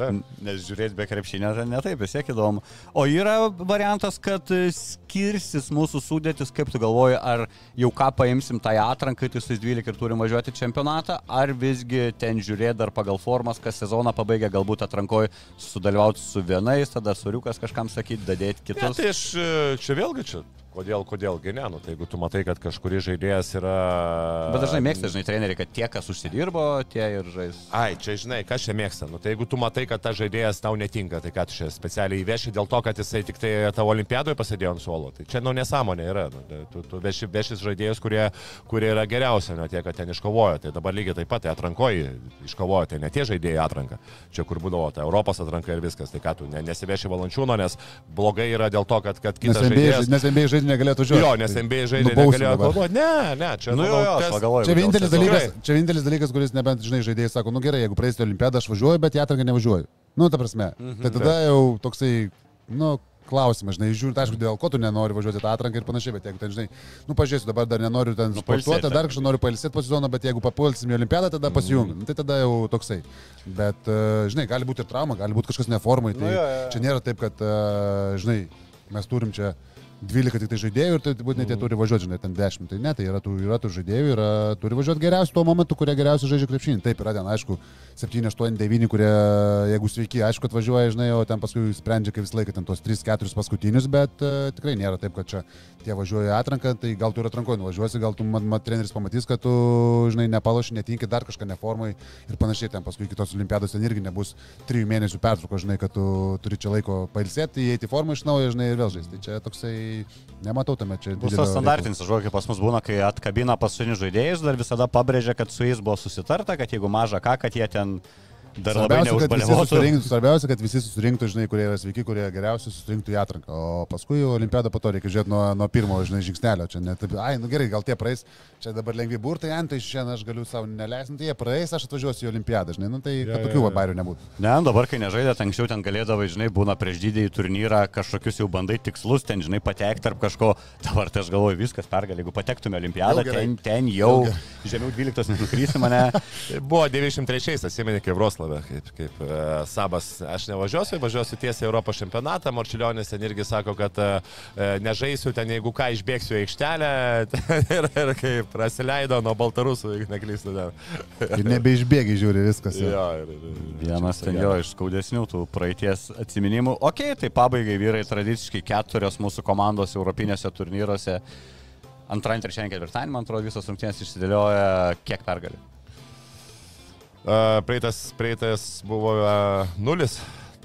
C: Nu, nes žiūrėti be krepšinio tai netaip, vis tiek įdomu. O yra variantas, kad e, skirsis mūsų sudėtis, kaip tu galvoji, ar jau ką paimsim tai atrankai, tai su 12 ir turim važiuoti čempionatą, ar visgi ten žiūrėti dar pagal formas, kas sezoną pabaigia, galbūt atrankoje sudalyvauti su vienais, tada suriukas kažkam sakyti, dadėti kitus.
E: tai aš e, čia vėlgi čia. Kodėl, kodėlgi ne, nu, tai jeigu tu matai, kad kažkuris žaidėjas yra...
C: Bet dažnai mėgsta, žinai, treneriai, kad tie, kas užsidirbo, tie ir žais.
E: Ai, čia žinai, kas čia mėgsta. Nu, tai jeigu tu matai, kad tas žaidėjas tau netinka, tai ką tu čia specialiai įveši dėl to, kad jisai tik tai tavo olimpiadoje pasėdėjo ant suolo. Tai čia, nu, nesąmonė yra. Nu, tai tu tu veši, vešis žaidėjus, kurie, kurie yra geriausia, ne tie, kad ten iškovojo. Tai dabar lygiai taip pat, tai atrankoji iškovojo, tai ne tie žaidėjai atranka. Čia kur būdavo, tai Europos atranka ir viskas. Tai ką tu, ne, nesiveši valančiūno, nes blogai yra dėl to, kad, kad
D: Nes
E: kitas
D: NBA,
E: žaidėjas...
D: nes Žaidėjai negalėtų žaisti.
E: Jo, nes NBA žaidėjai negalėjo galvoti. Ne, ne, čia
C: Nu, jo,
E: manau,
C: jo, aš
E: tas-
C: pagalvoju.
D: Čia vienintelis, dalykas, čia vienintelis dalykas, kuris nebent, žinai, žaidėjai sako, nu gerai, jeigu praeisite olimpiadą, aš važiuoju, bet į atranką nevažiuoju. Nu, ta prasme.
C: Mhm.
D: Tai tada jau toksai, nu, klausimas, žinai, žiūrint, aišku, dėl ko tu nenori važiuoti tą atranką ir panašiai, bet jeigu ten, žinai, nu, pažiūrėsiu, dabar dar nenoriu ten
C: Nu,
D: sportuoti, dar kažką noriu pailsėti po sezono, bet jeigu papulsim į olimpiadą, tada pasijungiu. Nu, tai tada jau toksai. Bet, e, žinai, gali būti ir trauma, gali būti kažkas neformai. Tai
C: Nu, jo, jo, jo.
D: čia nėra taip, kad, e, žinai, mes turim čia 12 tik tai žaidėjų ir tai būtinai tie turi važiuoti, žinai, ten 10. Tai ne, tai yra tų, yra tų žaidėjų, yra, turi važiuoti geriausių tuo momentu, kurie geriausiai žaidžia krepšinį. Taip, yra ten, aišku, 7, 8, 9, kurie, jeigu sveiki, aišku, atvažiuoja, žinai, o ten paskui sprendžia, kaip visą laiką, ten tos 3, 4 paskutinius, bet uh, tikrai nėra taip, kad čia tie važiuoja atranką, tai gal tu ir atrankoji nuvažiuosi, gal tu, man, man treneris pamatys, kad tu, žinai, nepaloši, netinki dar kažką neformai ir panašiai, ten paskui kitos olimpiados ten irgi nebus 3 mėnesių pertrauko, žinai, kad tu turi čia laiko pailsėti, įeiti formą iš naujo, žinai, ir vėl žaisti. Tai čia toksai, nematau tame čia.
C: Bus tas standartinis žodžiu, pas mus būna, kai atkabina paskutinius žaidėjus, dar visada pabrėžia, kad su jais buvo susitarta, kad jeigu maža ką, kad jie ten dar labai
D: Svarbiausia
C: neužbalėvotų.
D: susirinktų, svarbiausia, kad visi susirinktų, žinai, kurie yra sveiki, kurie geriausiai susirinktų į atranką. O paskui olimpiadą po to reikia žiūrėti nuo, nuo pirmo, žinai, žingsnelio. Čia net, ai, nu gerai, gal tie praeis, čia dabar lengvi burtai, ant tai šiandien aš galiu savo neleisti, nu, tai jie praeis, aš atvažiuosiu į olimpiadą, žinai, nu tai
E: Jo,
D: kad tokių
E: jo.
D: va bairių nebūtų.
C: Ne, dabar, kai nežaidėt, anksčiau ten galėdavai, žinai, būna prieš didįjį turnyrą, kažkokius jau bandai tikslus, ten, žinai, patekti tarp kažko. Dabar tai aš galvoju, viskas pergalė. Jeigu patektume olimpiadą, ten, ten jau žemiau 12 nenukrysi mane.
E: Tai <laughs> Buvo 93-ais, atsimeni, kaip Vroslavė, kaip, kaip uh, Sabas, aš nevažiuosiu, važiuosiu tiesiai Europos čempionatą, Marčiulionis ten irgi sako, kad uh, nežaisiu ten, jeigu ką, išbėgsiu į aikštelę <laughs> ir, ir kaip praleido nuo Baltarusų, jeigu neklystu.
D: Ir nebeišbėgi žiūri viskas. jau.
E: Jo, ir, ir,
C: Vienas ten jo iš skaudesnių tų praeities atminimų. Ok, tai pabaigai vyrai tradiciškai keturios mūsų komandos europinėse turnyruose. Antrąjį, trečiąjį, ketvirtąjį, man atrodo, visos rungtynės išsidėlioja kiek pergalį.
E: Uh, praeitas, praeitas buvo uh, nulis.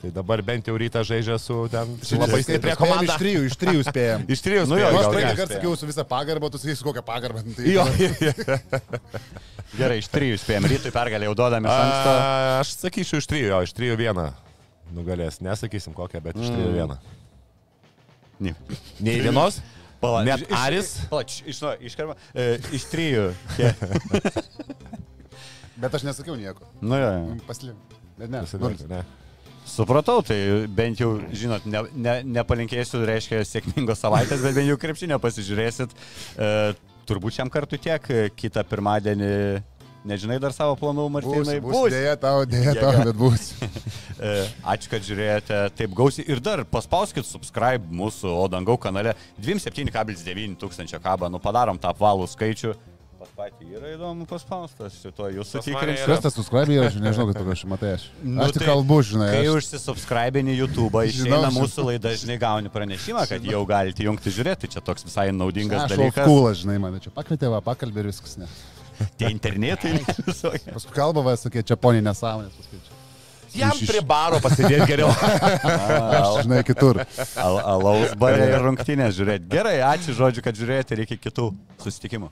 E: Tai dabar bent jau rytą žaidžia su ten su labai stipria
D: Spėjom
E: komanda.
D: Iš trijų, iš trijų spėjom. <laughs>
E: Iš trijų
C: Nu jo,
E: spėjom,
D: aš praeitą kartą sakiau su visą pagarbą, tu sakysi kokią pagarbą. nu, Tai,
E: Jo, <laughs>
C: Gerai, iš trijų spėjom. Rytui pergalį jau duodame iš anksto.
E: A, aš sakyčiau iš trijų, jo, iš trijų vieną nugalės. Nesakysim kokią, bet iš trijų vieną.
C: Ne.
E: Nei vienos?
C: Pala,
E: Net
C: iš-
E: Aris?
C: Pala, iš, iš, iš, karma, e, iš trijų. <laughs>
D: Bet aš nesakiau nieko.
C: Nu, jo, jo.
D: Paslim. Bet ne.
E: Pasidaryti, ne.
C: Supratau, tai bent jau, žinot, ne, ne, nepalinkėsiu, reiškia, sėkmingos savaitės, bet bent jau krepšinio pasižiūrėsit. E, turbūt šiam kartui tiek, kitą pirmadienį, nežinai dar savo planų, Martinai,
D: Bus, bus, dėja tau, dėja tau,
C: Jėga.
D: bet bus. <laughs>
C: E, Ačiū, kad žiūrėjote taip gausiai. Ir dar paspauskit subscribe mūsų Odangau kanale. 27,9 tūkstančio kabą. Nu, padarom tą apvalų skaičių. Pas patį yra įdomu paspaustas. Šito jūs
E: Pas mane
C: sutikrinsiu.
E: yra.
D: Kas tas subscribe yra, aš nežinau, kad tu kažkaip matai. Aš,
C: Nu,
D: aš tik
C: tai
D: kalbu, žinai.
C: Kai
D: Aš,
C: užsisubscribini YouTube, išeina mūsų laida, žinai, gauni pranešimą, kad jau galite jungti žiūrėti. Tai čia toks visai naudingas
D: aš
C: dalykas.
D: kūlas, žinai, mane čia pakvietė, va, pakalbė ir viskas. Ne.
C: Tie internetai <laughs> visokie.
D: Paskui kalba, va, sakė, čia poniai nesąmonės. Paskui čia.
E: Jam prie baro pasidėti geriau. <laughs>
D: Aš, žinai, kitur.
C: Al alaus barė ir rungtynės žiūrėti. Gerai, ačiū žodžiu, kad žiūrėjote ir iki kitų susitikimų.